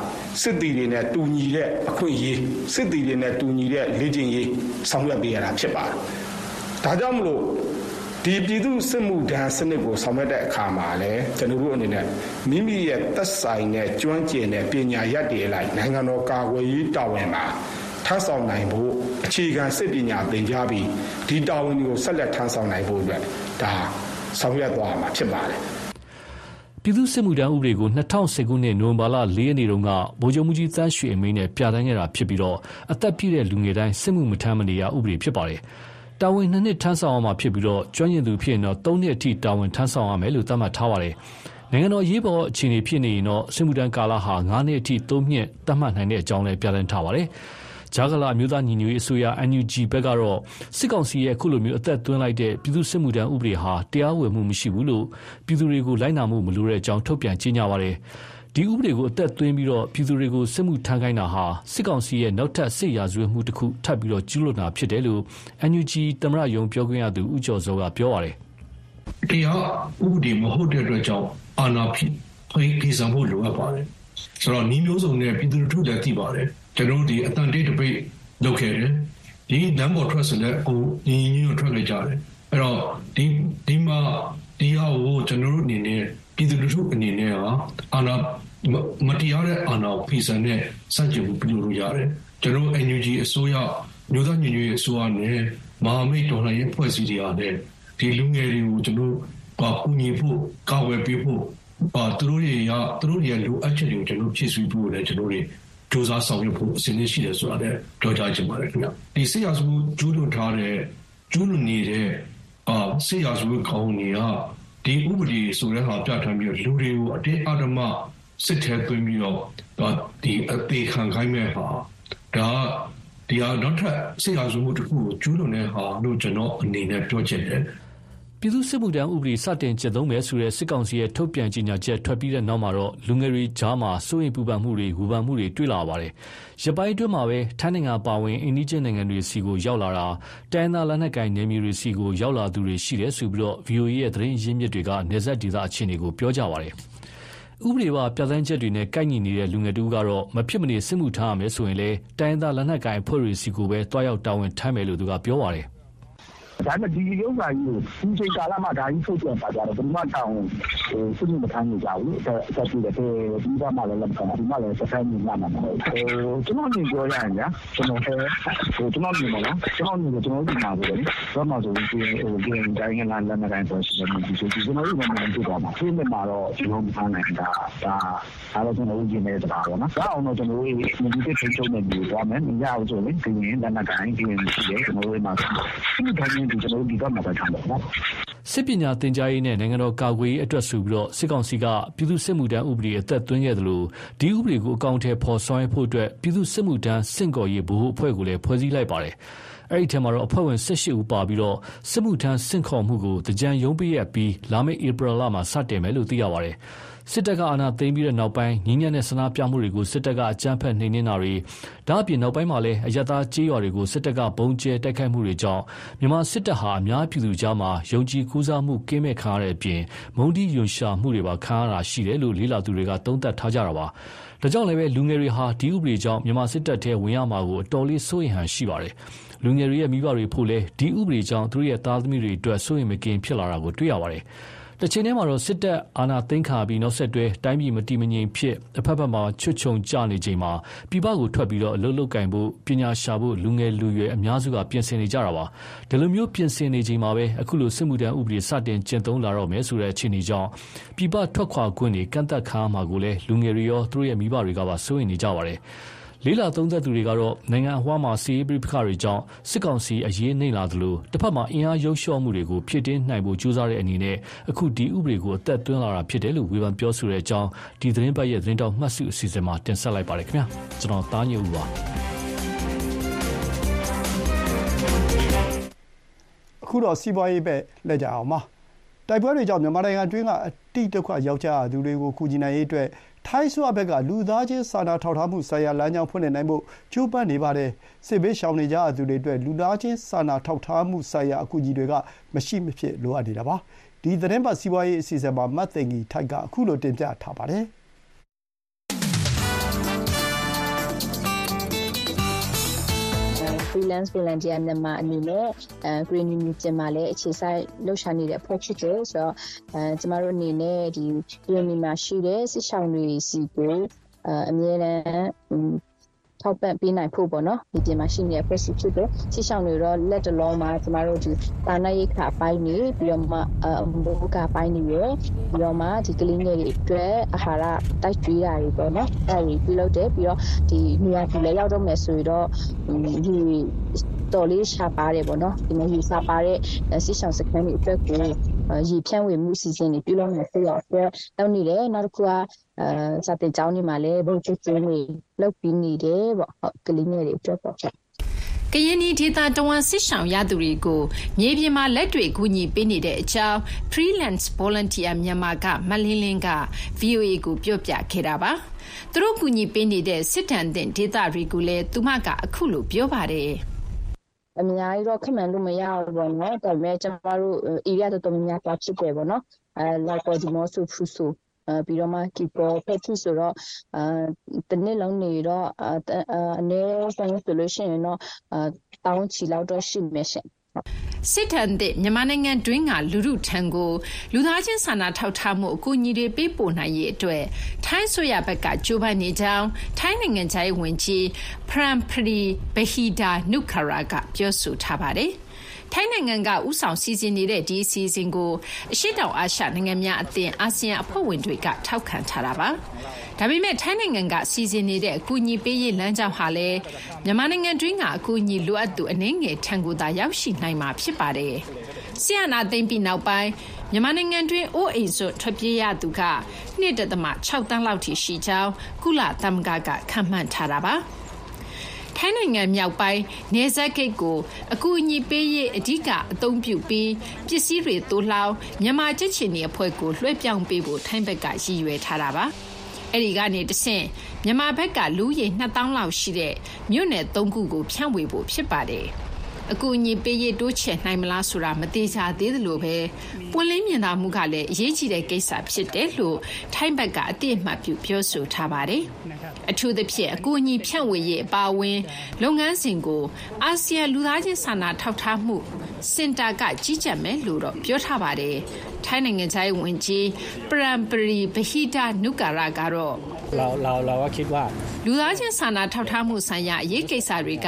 စစ်တီတွေနဲ့တူညီတဲ့အခွင့်အရေးစစ်တီတွေနဲ့တူညီတဲ့လေ့ကျင့်ရေးဆောင်ရွက်ပေးရတာဖြစ်ပါတယ် ဒါကြောင့်မလို့ဒီပြည်သူစစ်မှုထမ်းစနစ်ကိုဆောင်ရွက်တဲ့အခါမှာလည်းကျွန်တော်တို့အနေနဲ့မိမိရဲ့သက်ဆိုင်တဲ့ကျွမ်းကျင်တဲ့ပညာရပ်တွေလိုက်နိုင်ငံတော်ကာကွယ်ရေးတာဝန်မှာထမ်းဆောင်နိုင်ဖို့အခြေခံစစ်ပညာသင်ကြားပြီးဒီတာဝန်တွေကိုဆက်လက်ထမ်းဆောင်နိုင်ဖို့အတွက်ဒါဆောင်ရွက်သွားမှာဖြစ်ပါတယ်ပြည်သူ့စစ်မှုထမ်းဥပဒေကို2010ခုနှစ်နိုဝင်ဘာလ4ရက်နေ့တုန်းကဗိုလ်ချုပ်မှုကြီးသန်းရွှေအမိန့်နဲ့ပြဋ္ဌာန်းခဲ့တာဖြစ်ပြီးတော့အသက်ပြည့်တဲ့လူငယ်တိုင်းစစ်မှုမထမ်းမနေရဥပဒေဖြစ်ပါတယ်။ တာဝန်နှစ်နှစ်ထမ်းဆောင်ရမှာဖြစ်ပြီးတော့ကျွမ်းကျင်သူဖြစ်ရင်တော့သုံးနှစ်အထိတာဝန်ထမ်းဆောင်ရမယ်လို့သတ်မှတ်ထားပါတယ်။နိုင်ငံတော်ရေးပေါ်အခြေအနေဖြစ်နေရင်တော့စစ်မှုထမ်းကာလဟာ9နှစ်အထိသုံးနှစ်သတ်မှတ်နိုင်တဲ့အကြောင်းလည်းပြဋ္ဌာန်းထားပါတယ်။ဂျာဂလာအမျိုးသားညီညွတ်ရေးအစိုးရ NUG ဘက်ကတော့စစ်ကောင်စီရဲ့အခုလိုမျိုးအသက်သွင်းလိုက်တဲ့ပြည်သူ့စစ်မှုထမ်းဥပဒေဟာတရားဝင်မှုမရှိဘူးလို့ပြည်သူတွေကိုလိုက်နာမှုမလိုတဲ့အကြောင်းထုတ်ပြန်ကြေညာပါတယ်။ ဒီဥပဒေကိုအသက်သွင်းပြီးပြည်သူတွေကိုစစ်မှုထမ်းခိုင်းတာဟာစစ်ကောင်စီရဲ့နောက်ထပ်စစ်ရာဇဝတ်မှုတခုထပ်ပြီးကျူးလွန်တာဖြစ်တယ်လို့ NUG သမ္မတရုံးပြောခွင့်ရသူဦးကျော်စောကပြောပါတယ်။တရားဥပဒေမဟုတ်တဲ့အတွက်ကြောင့်အာဏာဖိဖိဆောင်ဖို့လိုအပ်ပါတယ်။ဆိုတော့နီးမျိုးစုံနဲ့ပြည်သူလူထုလည်းသိပါတယ်ကျွန်တော်တို့ဒီအတန်တေးတပိတ်လုပ်ခဲ့တယ်ဒီနမ်ဘော်ထွက်ဆိုလည်းဟိုညီညီညွတ်ထွက်လိုက်ကြတယ်အဲ့တော့ဒီဒီမှာဒီဟာကိုကျွန်တော်တို့အနေနဲ့ ပြည်သူလူထုအနေနဲ့ကအာဏာမတရားတဲ့အာဏာကိုဖိစံနဲ့စန့်ကျင်မှုပြုလို့ရတယ်ကျွန်တော် NUG အစိုးရမျိုးသားညီညွတ်ရေးအစိုးရနဲ့မဟာမိတ်တော်လှန်ရေးဖွဲ့စည်းတွေအားနဲ့ဒီလူငယ်တွေကိုကျွန်တော်ကကူညီဖို့ကာဝယ်ပေးဖို့အာသူတို့တွေကသူတို့ရဲ့လိုအပ်ချက်တွေကိုကျွန်တော်ဖြည့်ဆည်းဖို့လည်းကျွန်တော်တွေစူးစမ်းဆောင်ရွက်ဖို့အစဉ်ရှိတယ်ဆိုတာလည်းပြောကြားချင်ပါတယ်ခင်ဗျဒီဆေးရစုကျူးလွန်ထားတဲ့ကျူးလွန်နေတဲ့အာဆေးရစုကောင်းနေက ဒီဥပဒေဆိုတဲ့ဟာပြဋ္ဌာန်းပြီးလူတွေကိုအတင်းအဓမ္မစစ်ထဲသွင်းပြီးတော့ဒီအသေးခံခိုင်းမဲ့ဟာဒါဒီဟာနောက်ထပ်ဆေးရစုမှုတစ်ခုကိုကျူးလွန်တဲ့ဟာလို့ကျွန်တော်အနေနဲ့ပြောချင်တယ် ပြည်သူ့စစ်မှုထမ်းဥပဒေ စတင်ကျင့်သုံးမယ်ဆိုတဲ့ စစ်ကောင်စီရဲ့ ထုတ်ပြန်ကြေညာချက် ထွက်ပြီးတဲ့နောက်မှာတော့ လူငယ်တွေကြားမှာစိုးရိမ်ပူပန်မှုတွေ ဝေဖန်မှုတွေ တွေ့လာပါတယ်။ရပိုင်းအတွင်းမှာပဲ ထိုင်းနိုင်ငံပါဝင် အိန္ဒိယနိုင်ငံတွေစီကိုရောက်လာတာ တိုင်းသားလက်နက်ကိုင်နေမျိုးတွေစီကိုရောက်လာသူတွေ ရှိတယ်ဆိုပြီးတော့ VOA ရဲ့ သတင်းရင်းမြစ်တွေကနေဆက်ဒေသအခြေအနေကို ပြောကြပါတယ်။ဥပဒေပါ ပြဋ္ဌာန်းချက်တွေနဲ့ ကိုက်ညီနေတဲ့ လူငယ်တူကတော့ မဖြစ်မနေ စစ်မှုထမ်းရမယ်ဆိုရင်လေတိုင်းသားလက်နက်ကိုင်အဖွဲ့တွေစီကိုပဲတွားရောက်တာဝန်ထမ်းမယ်လို့သူကပြောပါတယ်။ ဒါပေမဲ့ဒီဥစ္စာကြီးကိုဒီချိန်ကာလမှာဒါကြီးထုတ်ပြန်ပါကြတော့ဘယ်မှတောင်းဟိုစစ်မှုမထမ်းနိုင်ကြဘူးအသက်ပြည့်တဲ့ဒီကမှလည်းလက်ခံဒီမှလည်းစတိုင်းညမှာမဟုတ်ဟိုကျွန်တော်မြင်ပြောရရင်ညာကျွန်တော်ဟဲဟိုကျွန်တော်မြင်ပါလားကျွန်တော်မြင်ကျွန်တော်ဒီမှာပဲလေဘာမှဆိုရင်ဟိုဒီတိုင်းကလာလက်နေတိုင်းဆိုရှင်ဒီဆိုကျွန်တော်ဒီမှာမဖြစ်ပါဘူးဒီမှာတော့ကျွန်တော်မထမ်းနိုင်တာဒါအားလုံးကျွန်တော်ဦးကျင်နေတာပါတော့နော်ဒါအောင်တော့ကျွန်တော်ဒီဒီထိချုံနေပြီသွားမယ်ညအောင်ဆိုရင်ဒီရင်လက်နက်ကိုင်းဒီရင်ရှိတယ်ကျွန်တော်တို့မှာဒီတိုင်းဒီကျွန်တော်တို့ဒီဘက်မှာပဲထားတယ်နော်စစ်ပညာသင်ကြားရေးနဲ့နိုင်ငံတော်ကာကွယ်ရေးအတွက်ဆိုပြီးတော့စစ်ကောင်စီကပြည်သူ့စစ်မှုထမ်းဥပဒေအသက်သွင်းခဲ့တယ်လို့ဒီဥပဒေကိုအကောင့်ထဲပေါ်ဆောင်ရဖို့အတွက်ပြည်သူ့စစ်မှုထမ်းစင့်ကော်ရေးဘ ਹੁ အဖွဲ့ကိုလည်းဖွဲ့စည်းလိုက်ပါတယ်အဲ့ဒီထဲမှာတော့အဖွဲ့ဝင်18ဦးပါပြီးတော့စစ်မှုထမ်းစင့်ခေါ်မှုကိုတကြံရုံးပြရပြီးလာမယ့်ဧပြီလမှာစတင်မယ်လို့သိရပါတယ်။ စစ်တပ်ကအာဏာသိမ်းပြီးတဲ့နောက်ပိုင်းငြင်းညံ့တဲ့ဆန္ဒပြမှုတွေကိုစစ်တပ်ကအကြမ်းဖက်နှိမ်နင်းတာတွေဒါအပြင်နောက်ပိုင်းမှာလည်းအယက်သားကြေးရွာတွေကိုစစ်တပ်ကဘုံကျဲတိုက်ခိုက်မှုတွေကြောင့်မြန်မာစစ်တပ်ဟာအများပြည်သူကြားမှာယုံကြည်ကူးစားမှုကင်းမဲ့ခံရတဲ့အပြင်မုံတီယွန်ရှာမှုတွေပါခံရတာရှိတယ်လို့လေးလာသူတွေကသုံးသပ်ထားကြတာပါဒါကြောင့်လည်းပဲလူငယ်တွေဟာဒီဥပဒေကြောင့်မြန်မာစစ်တပ်ထဲဝင်ရမှာကိုအတော်လေးစိုးရိမ်ဟန်ရှိပါတယ်လူငယ်တွေရဲ့မိဘတွေဖို့လဲဒီဥပဒေကြောင့်သူတို့ရဲ့သားသမီးတွေအတွက်စိုးရိမ်မကင်းဖြစ်လာတာကိုတွေ့ရပါတယ် တချိန်တည်းမှာတော့ စစ်တပ်အာဏာသိမ်းခါပြီး နောက်ဆက်တွဲ တိုင်းပြည်မတည်မငြိမ်ဖြစ်အဖက်ဖက်မှာချွတ်ချုံကြနေချိန်မှာ ပြည်ပကိုထွက်ပြီးတော့အလုပ်လုပ်ကင်ဖို့ ပညာရှာဖို့ လူငယ်လူရွယ်အများစုက ပြင်ဆင်နေကြတာပါ ဒီလိုမျိုးပြင်ဆင်နေချိန်မှာပဲ အခုလို စစ်မှုထမ်းဥပဒေ စတင်ကျင့်သုံးလာတော့မယ်ဆိုတဲ့ အခြေအနေကြောင့် ပြည်ပထွက်ခွာခွင့်တွေ ကန့်သက်ခါမှာကိုလည်း လူငယ်တွေရော သူတို့ရဲ့ မိဘတွေကပါ စိုးရိမ်နေကြပါတယ် လေးလာသုံးသက်သူတွေကတော့ နိုင်ငံအဝှားမှာစီးရေးပြပခါတွေကြောင့် စစ်ကောင်စီအရေးနှိမ့်လာသလိုတစ်ဖက်မှာ အင်အားရုပ်လျှော့မှုတွေကို ဖြည့်တင်းနိုင်ဖို့ ကြိုးစားတဲ့အနေနဲ့ အခု ဒီဥပဒေကို အသက်သွင်းလာတာဖြစ်တယ်လို့ ဝေဖန်ပြောဆိုတဲ့အကြောင်း ဒီသတင်းပတ်ရဲ့ သတင်းတောက်မှတ်စု အစီအစဉ်မှာ တင်ဆက်လိုက်ပါတယ်ခင်ဗျာကျွန်တော် သားညိုဦးပါ အခုတော့ စီးပွားရေးပဲလက်ကြအောင်ပါ တိုက်ပွဲတွေကြောင့် မြန်မာနိုင်ငံတွင်းက အတိဒုက္ခရောက်ကြသူတွေကို ကူညီနိုင်ရေးအတွက် ထိုင်းအစိုးရဘက်ကလူသားချင်းစာနာထောက်ထားမှုဆိုင်ရာလမ်းကြောင်းဖွင့်လှစ်နိုင်ဖို့ကြိုးပမ်းနေပါတယ်။စစ်ဘေးရှောင်နေကြရသူတွေအတွက်လူသားချင်းစာနာထောက်ထားမှုဆိုင်ရာအကူအညီတွေကမရှိမဖြစ်လိုအပ်နေတာပါ။ဒီသီတင်းပတ်စီးပွားရေးအစီအစဉ်မှာမသိင်္ဂီထိုက်ကခုလိုတင်ပြထားပါတယ်။ freelance volunteer မြန်မာအနေနဲ့အဲ green community မှာလည်းအခြေစိုက်လှုပ်ရှားနေတဲ့အဖွဲ့ဖြစ်တယ်ဆိုတော့အဲကျမတို့အနေနဲ့ဒီ green မှာရှိတဲ့စစ်ဆောင်တွေစီကိုအမြဲတမ်း ထောက်ပံ့ပေးနိုင်ဖို့ပေါ့နော်ဒီပြင်မှာရှိနေတဲ့ press ဖြစ်တဲ့ရှေ့ဆောင်တွေတော့လက်တလုံးမှာကျမတို့ဒီတာနာရိခါပိုင်းနေပြီးတော့မှအမိုးကပိုင်းနေရပြီးတော့မှဒီကလေးငယ်တွေအတွက်အာဟာရတိုက်ကျွေးတာတွေပေါ့နော်အဲဒီပြုလုပ်တယ်ပြီးတော့ဒီနေရာကြီးလည်းရောက်တော့မယ်ဆိုတော့ဒီ တော်လေးရှာပါတယ်ပေါ့နော်ဒီမှာယူစားပါတဲ့စစ်ဆောင်စခန်းတွေအတွက်ကိုရေဖြန့်ဝေမှုစီစဉ်တွေပြုလုပ်နေဆိုတော့အတွက်လုပ်နေတယ်နောက်တစ်ခုကအဲစာတင်ကျောင်းတွေမှာလည်းဘုတ်ချွတ်ကျွေးတွေလုပ်ပြီးနေတယ်ပေါ့ဟုတ်ကလေးငယ်တွေအတွက်ပေါ့ကရင်နီဒေသတဝန်စစ်ဆောင်ရသူတွေကိုမြေပြင်မှာလက်တွေကူညီပေးနေတဲ့အကြောင်း Freelance Volunteer မြန်မာကမလင်းလင်းက VOA ကိုပြောပြခဲ့တာပါသူတို့ကူညီပေးနေတဲ့စစ်တမ်းတဲ့ဒေသတွေကိုလည်းသူမကအခုလိုပြောပါတယ် အများကြီးတော့ခက်မှန်လို့မရဘူးပေါ့နော်ဒါပေမဲ့ကျမတို့ area တော်တော်များများသွားဖြစ်တယ်ပေါ့နော်အဲ like ဒီမော့ဆိုဖူဆိုပြီးတော့မှကီပေါ်ဖက်ထူဆိုတော့တနေ့လုံးနေတော့အနည်းဆုံးဆိုလို့ရှိရင်တော့တောင်းချီလောက်တော့ရှိမယ်ရှင် စစ်ထန်တဲ့မြန်မာနိုင်ငံတွင်းက လူမှုထံကို လူသားချင်းစာနာထောက်ထားမှု အကူအညီတွေ ပေးပို့နိုင်ရေးအတွက် ထိုင်းဆိုရဘက်က ကြိုးပမ်းနေကြောင်း ထိုင်းနိုင်ငံခြားရေးဝန်ကြီးဖရန်ပရီဘဟီဒါနုခရာကပြောဆိုထားပါတယ်။ ထိုင်းနိုင်ငံက ဦးဆောင်စီစဉ်နေတဲ့ ဒီအစီအစဉ်ကို အရှေ့တောင်အာရှနိုင်ငံများအသင်း အာဆီယံအဖွဲ့ဝင်တွေက ထောက်ခံထားတာပါ။ဒါပေမဲ့ ထိုင်းနိုင်ငံက စီစဉ်နေတဲ့ အကူအညီပေးရေးလမ်းကြောင်းဟာလည်း မြန်မာနိုင်ငံတွင်းက အကူအညီလိုအပ်သူ အနည်းငယ်ထံကိုသာ ရောက်ရှိနိုင်မှာ ဖြစ်ပါတယ်။ဆီယနာသိမ့်ပြီးနောက်ပိုင်း မြန်မာနိုင်ငံတွင်း အိုးအိမ်စွတ်ထွက်ပြေးရသူက2.6တန်းလောက်ထိရှိကြောင်း ကုလသမဂ္ဂက ခန့်မှန်းထားတာပါ။ ထိုင်းနိုင်ငံမြောက်ပိုင်း နယ်စပ်ဂိတ်ကို အကူအညီပေးရေး အဓိကအသုံးပြုပြီး ပစ္စည်းတွေသိုလှောင် မြန်မာကြက်ချင်နေအဖွဲ့ကို လွှဲပြောင်းပေးဖို့ ထိုင်းဘက်က ရည်ရွယ်ထားတာပါ။အဲဒီကနေတဆင့် မြန်မာဘက်က လူရည်2000လောက်ရှိတဲ့ မြို့နယ် ၃ ခုကို ဖြန့်ဝေဖို့ ဖြစ်ပါတယ်။ အကူအညီပေးရေးတိုးချဲ့နိုင်မလားဆိုတာမသေးချာသေးသလိုပဲပွင့်လင်းမြင်သာမှုကလည်းအရေးကြီးတဲ့ကိစ္စဖြစ်တယ်လို့ထိုင်းဘက်ကအတိအမှတ်ပြုပြောဆိုထားပါတယ်။အထူးသဖြင့်အကူအညီဖြန့်ဝေရေးအပါအဝင်လုပ်ငန်းစဉ်ကိုအာဆီယံလူသားချင်းစာနာထောက်ထားမှုစင်တာကကြီးကြပ်မယ်လို့တော့ပြောထားပါတယ်။ ထိုင်းနိုင်ငံခြားရေးဝန်ကြီးပရမ်ပရီဘဟိဒနုကာရကတော့เราเราเราก็คิดว่าလူသားချင်းစာနာထောက်ထားမှုဆိုင်ရာအရေးကိစ္စတွေက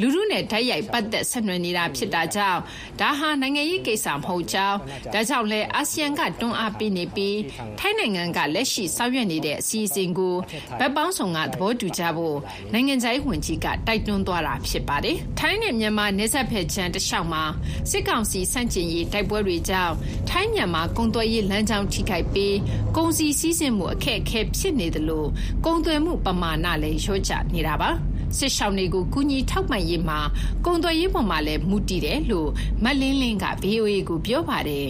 လူမှုနဲ့ဓာတ်ရိုက်ပတ်သက်ဆက်နွယ်နေတာဖြစ်တာကြောင့်ဒါဟာနိုင်ငံရေးကိစ္စမဟုတ်ကြောင်းဒါကြောင့်လဲအာဆီယံကတွန်းအားပေးနေပြီးထိုင်းနိုင်ငံကလက်ရှိဆောင်ရွက်နေတဲ့အစီအစဉ်ကိုဗက်ပေါင်းဆောင်ကသဘောတူကြဖို့နိုင်ငံခြားရေးဝန်ကြီးကတိုက်တွန်းသွားတာဖြစ်ပါတယ်။ထိုင်းနဲ့မြန်မာနယ်စပ်ဖက်ခြမ်းတလျှောက်မှာစစ်ကောင်စီစန့်ကျင်ရေးတိုက်ပွဲတွေကြောင့်ထိုင်းမြန် ်မာကုန်သွယ်ရေးလမ်းကြောင်း ထိခိုက်ပြီး ကုန်စည်စည်းစိမ်မှု အခက်အခဲဖြစ်နေတယ်လို့ကုန်သွယ်မှုပမာဏလည်း လျော့ကျနေတာပါ စစ်ရှောင်းတွေကို ကူညီထောက်ပံ့ရေးမှာ ကုန်သွယ်ရေးပေါ်မှာလည်း မူတည်တယ်လို့ မလင်းလင်းက VOA ကို ပြောပါတယ်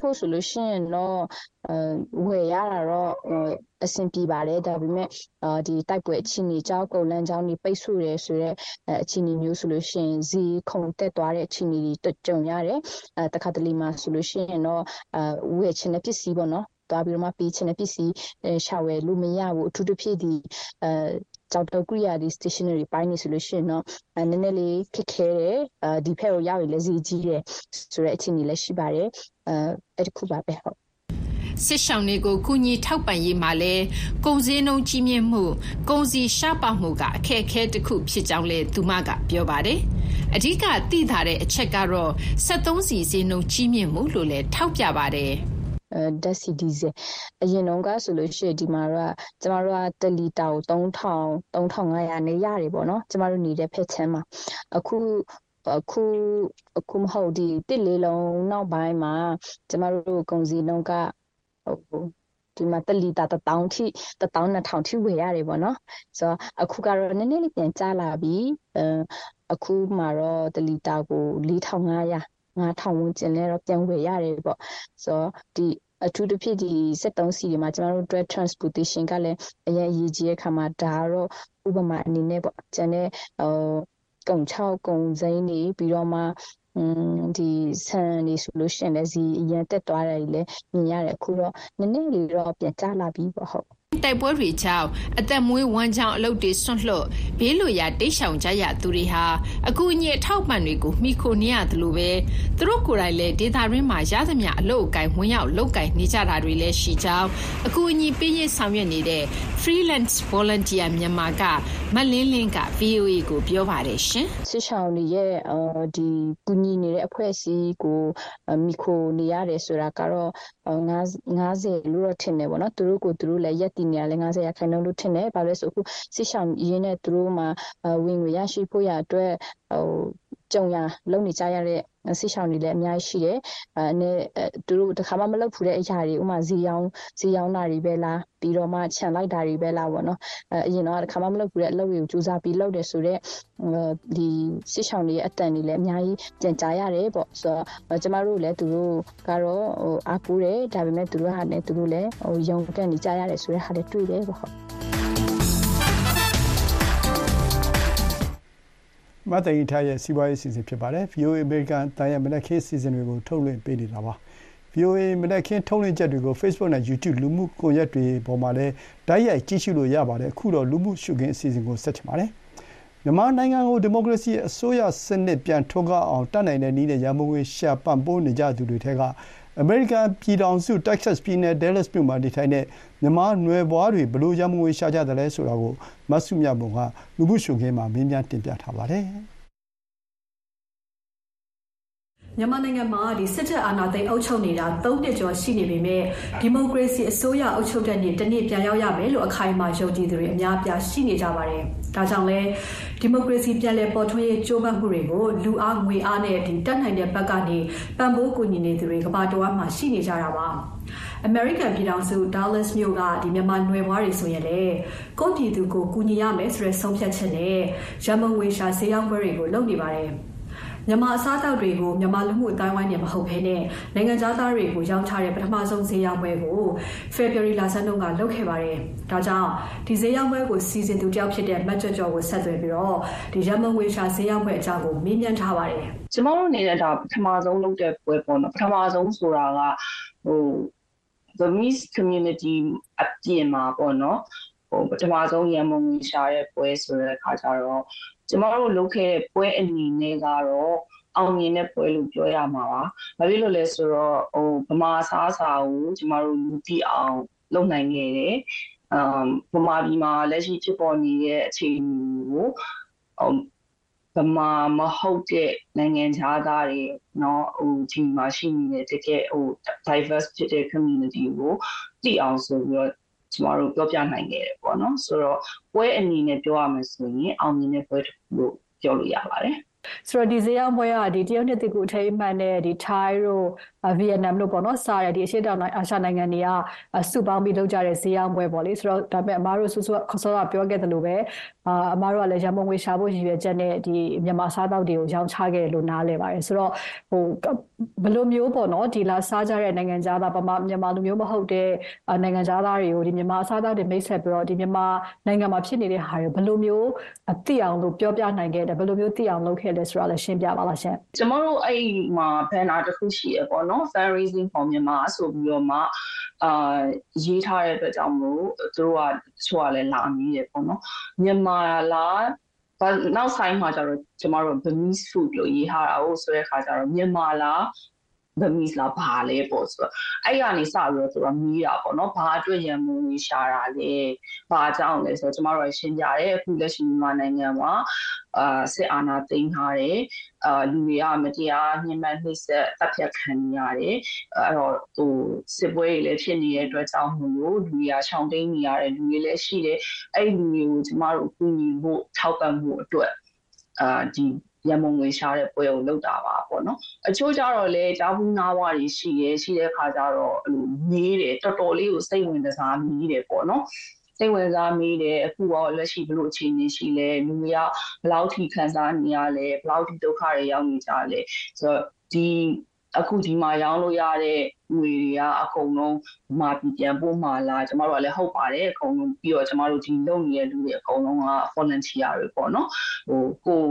ဖို့ဆိုလို့ရှိရင်တော့ဝယ်ရတာတော့အဆင်ပြေပါတယ်ဒါပေမဲ့ဒီတိုက်ပွဲအခြေအနေကြောင့်ကုန်လန်းကြောင်းတွေပိတ်ဆို့တယ်ဆိုတော့အခြေအနေမျိုးဆိုလို့ရှိရင်ဇီခုံတက်သွားတဲ့အခြေအနေတွေကြုံရတယ်အဲတခါတလေမှာဆိုလို့ရှိရင်တော့ဝယ်ချင်တဲ့ပစ္စည်းပေါ့နော်သွားပြီးတော့မှပေးချင်တဲ့ပစ္စည်းရှာဝယ်လို့မရဘူးအထူးသဖြင့်ဒီအဲ ကြောက်တော့ကိရိယာဒီ stationery ပိုင်းနေဆိုလို့ရှိရင်တော့နည်းနည်းလေးခက်ခဲတယ်အဲဒီဖက်ကိုရောက်ရင်လည်းဈေးကြီးတယ်ဆိုတဲ့အခြေအနေလည်းရှိပါတယ်အဲအဲ့ဒီခုပါပဲဟုတ်စစ်ဆောင်တွေကိုကုညီထောက်ပံ့ရေးမှာလဲကုန်စည်နှုန်းကြီးမြင့်မှုကုန်စည်ရှားပါမှုကအခက်အခဲတစ်ခုဖြစ်ကြောင်းလဲသူမကပြောပါတယ်အဓိကသိထားတဲ့အချက်ကတော့73စီစည်းနှုန်းကြီးမြင့်မှုလို့လဲထောက်ပြပါတယ် ဓာတ်ဆီဒီဇယ်အရင်တုန်းကဆိုလို့ရှိရင်ဒီမှာတော့ကျမတို့က1လီတာကို3000 3500နဲ့ရတယ်ပေါ့နော်ကျမတို့နေတဲ့ဖက်ချမ်းမှာအခုအခုအခုမဟုတ်ဒီတစ်လေးလုံးနောက်ပိုင်းမှာကျမတို့ကုန်စည်နှုန်းကဟိုဒီမှာတလီတာ1000ထိ12000ထိဝယ်ရတယ်ပေါ့နော်ဆိုတော့အခုကတော့နည်းနည်းလေးပြန်ကျလာပြီအဲအခုမှတော့တလီတာကို4500 9000ဝန်းကျင်လဲတော့ပြန်ဝယ်ရတယ်ပေါ့ဆိုတော့ဒီအထူးသဖြင့်ဒီ73စီတွေမှာကျွန်တော်တို့ direct transportation ကလည်းအရင်အရေးကြီးတဲ့ခါမှာဒါကတော့ဥပမာအနေနဲ့ပေါ့ကျန်တဲ့ဟိုကုံ6ကုံစိမ်းတွေပြီးတော့မှอืมဒီဆန်နေဆိုလို့ရှိရင်လည်းဇီအရင်တက်သွားတယ်လေမြင်ရတယ်အခုတော့နည်းနည်းလေးတော့ပြန်ကျလာပြီပေါ့ဟုတ် တိုက်ပွဲတွေကြောင့် အသက်မွေးဝမ်းကြောင်း အလုပ်တွေဆွန့်လွတ် ဘေးလွတ်ရာ တိတ်ဆောင်ကြရသူတွေဟာ အကူအညီ အထောက်ပံ့တွေကိုမိခိုနေရတယ်လို့ပဲ သူတို့ကိုယ်တိုင်လည်း ဒေတာရင်းမှာ ရသမျှ အလုပ်အကိုင် ဝင်ရောက် လုပ်ကိုင်နေကြတာတွေလည်း ရှိကြောင်း အကူအညီပေးရေး ဆောင်ရွက်နေတဲ့ freelance volunteer မြန်မာကမလင်းလင်းက VOA ကို ပြောပါတယ်ရှင် စစ်ဆောင်တွေရဲ့ဒီကူညီနေတဲ့ အဖွဲ့အစည်းကိုမိခိုနေရတယ်ဆိုတာကတော့90လို့တော့ ထင်တယ်ပေါ့နော် သူတို့ကိုသူတို့လည်းရက်တည်နေရလဲ90ရာခိုင်နှုန်းလို့ထင်တယ်။ဘာလို့လဲဆိုအခုစစ်ဆောင်ရင်းနဲ့သူတို့မှာဝင်ငွေရရှိဖို့ရအတွက်ဟို ကြုံရလုံနေကြရတဲ့ဆိတ်ရှောင်းတွေလည်းအများကြီးရှိတယ်။အဲနဲ့သူတို့တခါမှမလုပ်ဖူတဲ့အရာတွေဥမာဈေးရောင်းဈေးရောင်းတာတွေပဲလားပြီးတော့မှခြံလိုက်တာတွေပဲလားပေါ့နော်။အဲအရင်တော့တခါမှမလုပ်ဖူတဲ့အလုပ်တွေကိုစူးစမ်းပြီးလုပ်တယ်ဆိုတော့ဒီဆိတ်ရှောင်းတွေရဲ့အတန်တွေလည်းအများကြီးကြံကြားရတယ်ပေါ့။ဆိုတော့ကျမတို့လည်းသူတို့ကတော့ဟိုအားကိုးတယ်ဒါပေမဲ့သူတို့ဟာလည်းသူတို့လည်းဟိုရုံကန်နေကြရတယ်ဆိုတဲ့ဟာလည်းတွေ့တယ်ပေါ့ဟုတ်။ မသိင်ထားရဲ့စီးပွားရေးစီစဉ်ဖြစ်ပါတယ် VOA American တန်ရမနက်ခင်းစီစဉ်တွေကိုထုတ်လွှင့်ပေးနေတာပါ VOA မနက်ခင်းထုတ်လွှင့်ချက်တွေကို Facebook နဲ့ YouTube လူမှုကွန်ရက်တွေပေါ်မှာလည်းတိုက်ရိုက်ကြည့်ရှုလို့ရပါတယ်။အခုတော့လူမှုရှုခင်းအစီအစဉ်ကိုဆက်ချင်ပါတယ်။မြန်မာနိုင်ငံကိုဒီမိုကရေစီအစိုးရစနစ်ပြန်ထွန်းကားအောင်တတ်နိုင်တဲ့နည်းနဲ့ရန်ပုံငွေရှာပံ့ပိုးနေကြသူတွေထဲက အမေရိကန်ပြည်ထောင်စုတက္ကဆက်ပြည်နယ်ဒဲလက်စ်မြို့မှာနေထိုင်တဲ့ မြန်မာနွယ်ဖွားတွေ ဘယ်လိုရန်ပုံငွေရှာကြသလဲဆိုတာကို မစုမြတ်မွန်က လူမှုရှုခင်းမှာ မေးမြန်းတင်ပြထားပါတယ်။မြန်မာနိုင်ငံမှာဒီစစ်တပ်အာဏာသိမ်းအုပ်ချုပ်နေတာ ၃ နှစ်ကျော်ရှိနေပေမဲ့ ဒီမိုကရေစီအစိုးရအုပ်ချုပ်တဲ့နေ့ တနေ့ပြန်ရောက်ရမယ်လို့ အခိုင်အမာယုံကြည်သူတွေ အများအပြားရှိနေကြပါတယ်။ ဒါကြောင့်လဲဒီမိုကရေစီပြန်လည်ပေါ်ထွန်းရေးကြိုးပမ်းမှုတွေကိုလူအားငွေအားနဲ့ဒီတက်နိုင်တဲ့ဘက်ကနေပံ့ပိုးကူညီနေသူတွေကဘာတော်မှရှိနေကြတာပါ။ American ပြည်ထောင်စု Dallas မြို့ကဒီမြန်မာနွယ်ဘွားတွေဆိုရင်လေကိုယ့်ပြည်သူကိုကူညီရမယ်ဆိုတဲ့ဆုံးဖြတ်ချက်နဲ့ရမန်ဝေရှာဈေးရောက်ပွဲတွေကိုလုပ်နေပါတယ်။ မြန်မာအစားအသောက်တွေကိုမြန်မာလူမှုအတိုင်းဝိုင်းနဲ့မဟုတ်ဘဲနဲ့နိုင်ငံသားတွေကိုရောင်းချတဲ့ပထမဆုံးဈေးရောင်းပွဲကို February လဆန်းတုန်းကလုပ်ခဲ့ပါတယ်။ဒါကြောင့်ဒီဈေးရောင်းပွဲကိုစီစဉ်သူတယောက်ဖြစ်တဲ့မတ်ကျော်ကျော်ကိုဆက်သွယ်ပြီးတော့ဒီရမန်ဝေရှာဈေးရောင်းပွဲအကြောင်းကိုမေးမြန်းထားပါတယ်။ကျမတို့နေတဲ့ဒါပထမဆုံးလုပ်တဲ့ပွဲပေါ့နော်။ပထမဆုံးဆိုတာကဟို the Miss community အပြင်မှာပေါ့နော်။ဟိုပထမဆုံးရမန်ဝေရှာရဲ့ပွဲဆိုတဲ့အခါကျတော့ ကျမတို့လုပ်ခဲ့တဲ့ပွဲအနေနဲ့ကတော့အောင်မြင်တဲ့ပွဲလို့ပြောရမှာပါ။ဘာဖြစ်လို့လဲဆိုတော့ဟိုဗမာစားစာကိုကျမတို့လူသိအောင်လုပ်နိုင်ခဲ့တယ်။အမ်ဗမာပြည်မှာလက်ရှိဖြစ်ပေါ်နေတဲ့အခြေအနေကိုဟိုဗမာမဟုတ်တဲ့နိုင်ငံခြားသားတွေเนาะဟိုဒီမှာရှိနေတဲ့တကယ်ဟို diverse ဖြစ်တဲ့ community ကိုသိအောင်ဆိုပြီးတော့ ကျမတို့ပြောပြနိုင်ခဲ့တယ်ပေါ့နော်ဆိုတော့ပွဲအနေနဲ့ပြောရမယ်ဆိုရင်အောင်မြင်တဲ့ပွဲတစ်ခုလို့ပြောလို့ရပါတယ်ဆိုတော့ဒီဇေယျဘွဲကဒီတရုတ်နှစ်တကူအထိမ်းအမှတ်နဲ့ဒီ Thai တို့ဗီယက်နမ်တို့ပေါ့နော်စားရဒီအရှေ့တောင်အာရှနိုင်ငံတွေကစုပေါင်းပြီးလုပ်ကြတဲ့ဇေယျဘွဲပေါ့လေဆိုတော့ဒါပေမဲ့အမားတို့ဆူဆူခစောကပြောခဲ့တယ်လို့ပဲအာအမားတို့ကလည်းရန်ပုံငွေရှာဖို့ရည်ရွယ်ချက်နဲ့ဒီမြန်မာစားတောက်တွေကိုရောင်းချခဲ့လို့နားလဲပါတယ်ဆိုတော့ဟိုဘယ်လိုမျိုးပေါ့နော်ဒီလာစားကြတဲ့နိုင်ငံသားပမာမြန်မာလူမျိုးမဟုတ်တဲ့နိုင်ငံသားတွေကိုဒီမြန်မာစားတောက်တွေမိတ်ဆက်ပြီးတော့ဒီမြန်မာနိုင်ငံမှာဖြစ်နေတဲ့ဟာတွေဘယ်လိုမျိုးအသိအောင်လို့ပြောပြနိုင်ခဲ့တယ်ဘယ်လိုမျိုးသိအောင်လုပ်ခဲ့လဲဆိုတာလည်းရှင်းပြပါလားရှင်ကျမတို့အဲ့မှာ banner တစ်ခုရှိရပေါ့နော် fundraising for Myanmar ဆိုပြီးတော့မှအာရေးထားတဲ့အတွက်ကြောင့်မို့သူတို့ကတချို့ကလည်းလာနေတယ်ပေါ့နော်မြန်မာလားဘာနောက်ဆိုင်မှာကျတော့ကျမတို့ Burmese food လို့ရေးထားတာဟုတ်ဆိုတဲ့ခါကျတော့မြန်မာလား Burmese လားဘာလဲပေါ့ဆိုတော့အဲ့ရနေစပြီးတော့သူကမီးတာပေါ့နော်ဘာအတွက်ရန်မုံကြီးရှာတာလဲဘာကြောင့်လဲဆိုတော့ကျမတို့ရှင်းပြတယ်အခုလက်ရှိမြန်မာနိုင်ငံမှာအာစစ်အာဏာသိမ်းထားတယ် အာလူတွေကမတရားညှဉ်းပန်းနှိပ်စက်တပ်ဖြတ်ခံနေရတယ်အဲ့တော့ဟိုစစ်ပွဲတွေလည်းဖြစ်နေတဲ့အတွက်ကြောင့်မို့လို့လူတွေကရှောင်တိန်နေရတဲ့လူတွေလည်းရှိတယ်အဲ့လူတွေကိုကျမတို့ကူညီဖို့ထောက်ပံ့ဖို့အတွက်အာဒီရမုံငွေရှားတဲ့ပွဲကိုလုပ်တာပါပေါ့နော်အချို့ကြတော့လေကြားဘူးနားဝါတွေရှိရဲရှိတဲ့ခါကျတော့အဲ့လိုမေးတယ်တော်တော်လေးကိုစိတ်ဝင်စားမိတယ်ပေါ့နော် စိတ်ဝင်စားမိတယ်အခုတော့လက်ရှိဘလို့အခြေအနေရှိလဲလူတွေကဘယ်လောက်ထိခံစားနေရလဲဘယ်လောက်ထိဒုက္ခတွေရောက်နေကြလဲဆိုတော့ဒီအခုဒီမှာရောင်းလို့ရတဲ့ငွေတွေကအကုန်လုံးမာပြည်ပြန်ပို့မှာလားကျမတို့ကလည်းဟုတ်ပါတယ်အကုန်လုံးပြီးတော့ကျမတို့ဒီလုပ်နေတဲ့လူတွေအကုန်လုံးက volunteer တွေပေါ့နော်ဟိုကို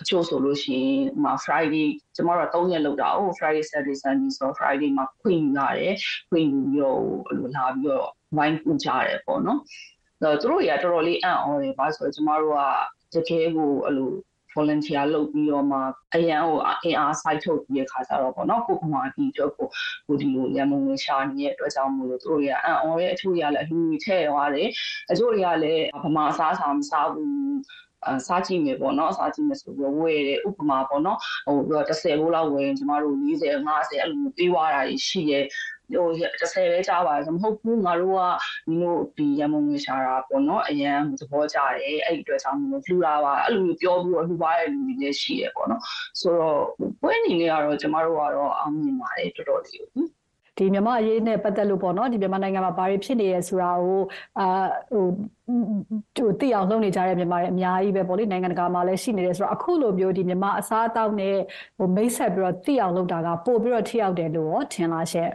အချို့ဆိုလို့ရှိရင်ဟို Friday ကျမတို့3ရက်လောက်တာဟို Friday Saturday Sunday ဆို Friday မှာခွင့်ရတယ်ခွင့်ယူပြီးတော့ဟိုလာပြီးတော့ ဝိုင်းပူကြတယ်ပေါ့နော်အဲ့တော့သူတို့တွေကတော်တော်လေးအံ့ဩတယ်ဘာလို့ဆိုတော့ကျမတို့ကတကယ်ကိုအဲ့လို volunteer လုပ်ပြီးတော့မှအရန်ဟိုအင်အား site ထုတ်ပြီးရခါကြတော့ပေါ့နော်ကိုကမာဒီတော့ကိုကိုဒီလိုရမုံဝင်ရှာနေတဲ့အတွက်ကြောင့်မို့လို့သူတို့တွေကအံ့ဩရဲ့အချို့တွေကလည်းအလူကြီးထည့်သွားတယ်အချို့တွေကလည်းဗမာအစားအစာမစားဘူးအစားကြည့်မယ်ပေါ့နော်အစားကြည့်မယ်ဆိုပြီးဝယ်တယ်ဥပမာပေါ့နော်ဟို30ဘိုးလောက်ဝယ်ရင်ကျမတို့40 50အဲ့လိုပေးသွားတာရှိတယ် ဟို30ပဲကြားပါတယ်မဟုတ်ဘူးငါတို့ကဒီလိုဒီရမုံငွေရှာတာပေါ့နော်အရန်သဘောကျတယ်အဲ့ဒီအတွက်ကြောင့်မလို့လှူတာပါအဲ့လိုမျိုးပြောပြီးတော့လှူပါတဲ့လူတွေလည်းရှိရပေါ့နော်ဆိုတော့ပွဲအနေနဲ့ကတော့ကျမတို့ကတော့အောင်မြင်ပါတယ်တော်တော်လေးဒီမြန်မာအရေးနဲ့ပတ်သက်လို့ပေါ့နော်ဒီမြန်မာနိုင်ငံမှာဘာတွေဖြစ်နေရဲဆိုတာကိုအာဟိုဟိုသိအောင်လုပ်နေကြတဲ့မြန်မာတွေအများကြီးပဲပေါ့လေနိုင်ငံတကာမှာလည်းရှိနေတယ်ဆိုတော့အခုလိုမျိုးဒီမြန်မာအစားအသောက်နဲ့ဟိုမိတ်ဆက်ပြီးတော့သိအောင်လုပ်တာကပို့ပြီးတော့ထိရောက်တယ်လို့ရောထင်လားရှင့်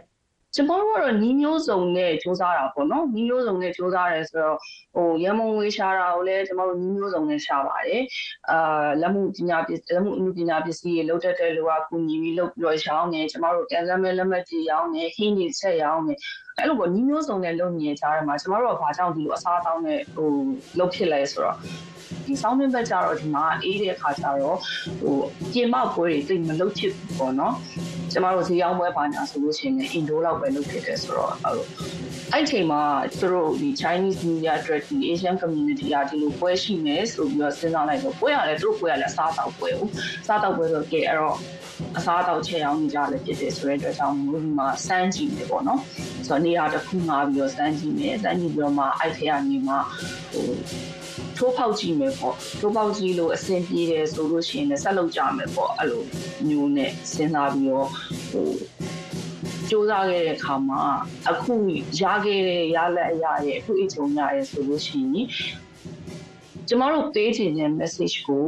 ကျကျမတို့ကတော့နီးမျိုးစုံနဲ့စူးစမ်းတာပေါ့နော်နီးမျိုးစုံနဲ့စူးစမ်းရဲဆိုတော့ဟိုရမုံငွေရှာတာကိုလည်းကျမတို့နီးမျိုးစုံနဲ့ရှာပါတယ်အာလက်မှုပညာပစ္စလက်မှုအမှုပညာပစ္စည်းတွေလောက်တတ်တဲ့လူကကူညီပြီးလုပ်ပြီးတော့ရောင်းနေကျမတို့ကန်ဆယ်မဲလက်မှတ်ကြီးရောင်းနေဟင်းကြီးဆက်ရောင်းနေ အဲ့လိုပေါ့နီးမျိုးစုံနဲ့လုပ်နေကြတယ်မှာကျမတို့ကဘာကြောင့်ဒီလိုအစားအသောက်နဲ့ဟိုလုပ်ဖြစ်လဲဆိုတော့ဒီဆောင်းမင်းဘက်ကြတော့ဒီမှာအေးတဲ့အခါကျတော့ဟိုပြင်မပွဲတွေတိတ်မလုပ်ဖြစ်ဘူးပေါ့နော်ကျမတို့ဈေးရောင်းပွဲပါညာဆိုလို့ရှိရင်အင်ဒိုလောက်ပဲလုပ်ဖြစ်တယ်ဆိုတော့အဲ့လိုအဲ့ချိန်မှာသူတို့ဒီ Chinese New Year အတွက်ဒီ Asian community ကဒီလိုပွဲရှိမယ်ဆိုပြီးတော့စဉ်းစားလိုက်တော့ပွဲရတယ်သူတို့ပွဲရလဲအစားတောက်ပွဲဦးစားတောက်ပွဲဆိုတော့ကဲအဲ့တော့အစားတောက်ချက်ရောင်းနေကြတယ်ဖြစ်တယ်ဆိုတဲ့အတွက်ကြောင့်မို့ဒီမှာစမ်းကြည့်တယ်ပေါ့နော်ဆိုတော့နေရာတစ်ခုငှားပြီးတော့စမ်းကြည့်မယ်စမ်းကြည့်ပြီးတော့မှအဲ့ထဲကနေမှဟိုထိုးပေါက်ကြည့်မယ်ပေါ့ထိုးပေါက်ကြည့်လို့အဆင်ပြေတယ်ဆိုလို့ရှိရင်လည်းဆက်လုပ်ကြမယ်ပေါ့အဲ့လိုမျိုးနဲ့စဉ်းစားပြီးတော့ဟိုစူးစမ်းခဲ့တဲ့အခါမှာအခုရခဲ့တဲ့ရလက်အရာရဲ့အခုအချုံရရဲ့ဆိုလို့ရှိရင် ကျမတို့ပေးချင်တဲ့ message ကို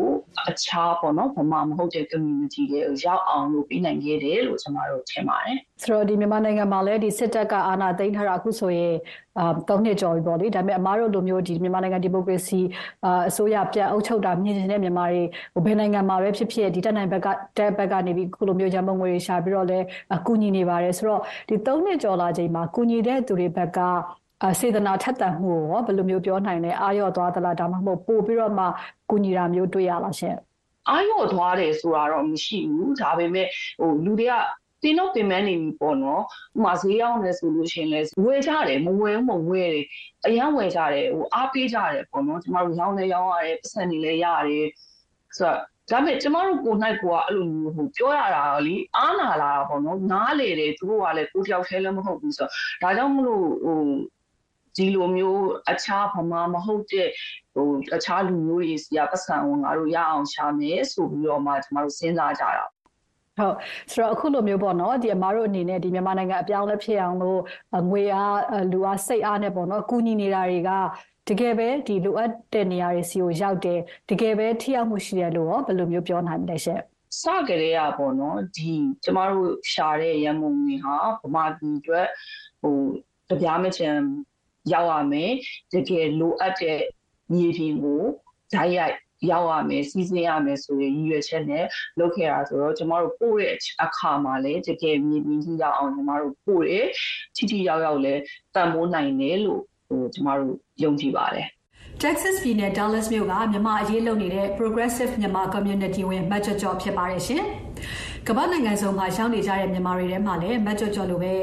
အခြားပေါ့နော်ဗမာမဟုတ်တဲ့ community တွေကိုရောက်အောင်လို့ပြီးနိုင်ခဲ့တယ်လို့ကျမတို့ထင်ပါတယ်ဆိုတော့ဒီမြန်မာနိုင်ငံမှာလည်းဒီစစ်တပ်ကအာဏာသိမ်းထားတာအခုဆိုရင်အာ၃နှစ်ကျော်ပြီပေါ့လေဒါပေမဲ့အမားတို့လိုမျိုးဒီမြန်မာနိုင်ငံဒီမိုကရေစီအာအစိုးရပြန်အုပ်ချုပ်တာမြင်နေတဲ့မြန်မာတွေဟိုဘယ်နိုင်ငံမှာပဲဖြစ်ဖြစ်ဒီတက်နိုင်ဘက်ကတက်ဘက်ကနေပြီးခုလိုမျိုးရန်ပုံငွေတွေရှာပြီးတော့လဲအကူညီနေပါတယ်ဆိုတော့ဒီ၃နှစ်ကျော်လာချိန်မှာကူညီတဲ့သူတွေဘက်က အစေတနာထက်သန်မှုရောဘယ်လိုမျိုးပြောနိုင်လဲအာရော့သွားသလားဒါမှမဟုတ်ပို့ပြီးတော့မှကူညီတာမျိုးတွေ့ရလားရှင်အာရော့သွားတယ်ဆိုတာတော့မရှိဘူးဒါပေမဲ့ဟိုလူတွေကတင်းတော့ပင်ပန်းနေပြီပေါ့နော်ဥမာဈေးရောက်နေဆိုလို့ရှိရင်လည်းဝယ်ကြတယ်မဝယ်မဝယ်တယ်အရန်ဝယ်ကြတယ်ဟိုအားပေးကြတယ်ပေါ့နော်ကျမတို့ရောင်းလဲရောင်းရတယ်ပတ်စံနေလဲရတယ်ဆိုတော့ဒါပေမဲ့ကျမတို့ကိုနိုင်ကိုကအဲ့လိုမျိုးဟိုပြောရတာလေအားနာလာတာပေါ့နော်နားလေတယ်သူတို့ကလည်းကိုတယောက်တည်းလည်းမဟုတ်ဘူးဆိုတော့ဒါကြောင့်မလို့ဟို ဒီလိုမျိုးအခြားဗမာမဟုတ်တဲ့ဟိုအခြားလူမျိုးတွေစီကပတ်စံဝင်ငါတို့ရအောင်ရှာမယ်ဆိုပြီးတော့မှကျမတို့စဉ်းစားကြတာဟုတ်ဆိုတော့အခုလိုမျိုးပေါ့နော်ဒီအမားတို့အနေနဲ့ဒီမြန်မာနိုင်ငံအပြောင်းလဲဖြစ်အောင်လို့ငွေအားလူအားစိတ်အားနဲ့ပေါ့နော်ကူညီနေတာတွေကတကယ်ပဲဒီလိုအပ်တဲ့နေရာတွေစီကိုရောက်တယ်တကယ်ပဲထိရောက်မှုရှိတယ်လို့ရောဘယ်လိုမျိုးပြောနိုင်မလဲရှင့်စကြတဲ့ရပေါ့နော်ဒီကျမတို့ရှာတဲ့ရမုံတွေဟာဗမာပြည်အတွက်ဟိုတပြားမချင် ရောက်ရမယ်တကယ်လိုအပ်တဲ့မြေပြင်ကိုဓာတ်ရိုက်ရောက်ရမယ်စီစဉ်ရမယ်ဆိုရင်ရည်ရွယ်ချက်နဲ့လုပ်ခဲ့တာဆိုတော့ကျမတို့ပို့တဲ့အခါမှာလည်းတကယ်မြင်ပြီးကြီးရောက်အောင်ကျမတို့ပို့တယ်ထိထိရောက်ရောက်လည်းတန်ဖိုးနိုင်တယ်လို့ဟိုကျမတို့ယုံကြည်ပါတယ် Texas ပြည်နယ် Dallas မြို့ကမြန်မာအရေးလုပ်နေတဲ့ Progressive မြန်မာ Community ဝင်မတ်ကြော့ကြော့ဖြစ်ပါတယ်ရှင်။ ကမ္ဘာနိုင်ငံစုံမှာရောက်နေကြတဲ့မြန်မာတွေထဲမှာလည်းမတ်ကြော့ကြော့လိုပဲ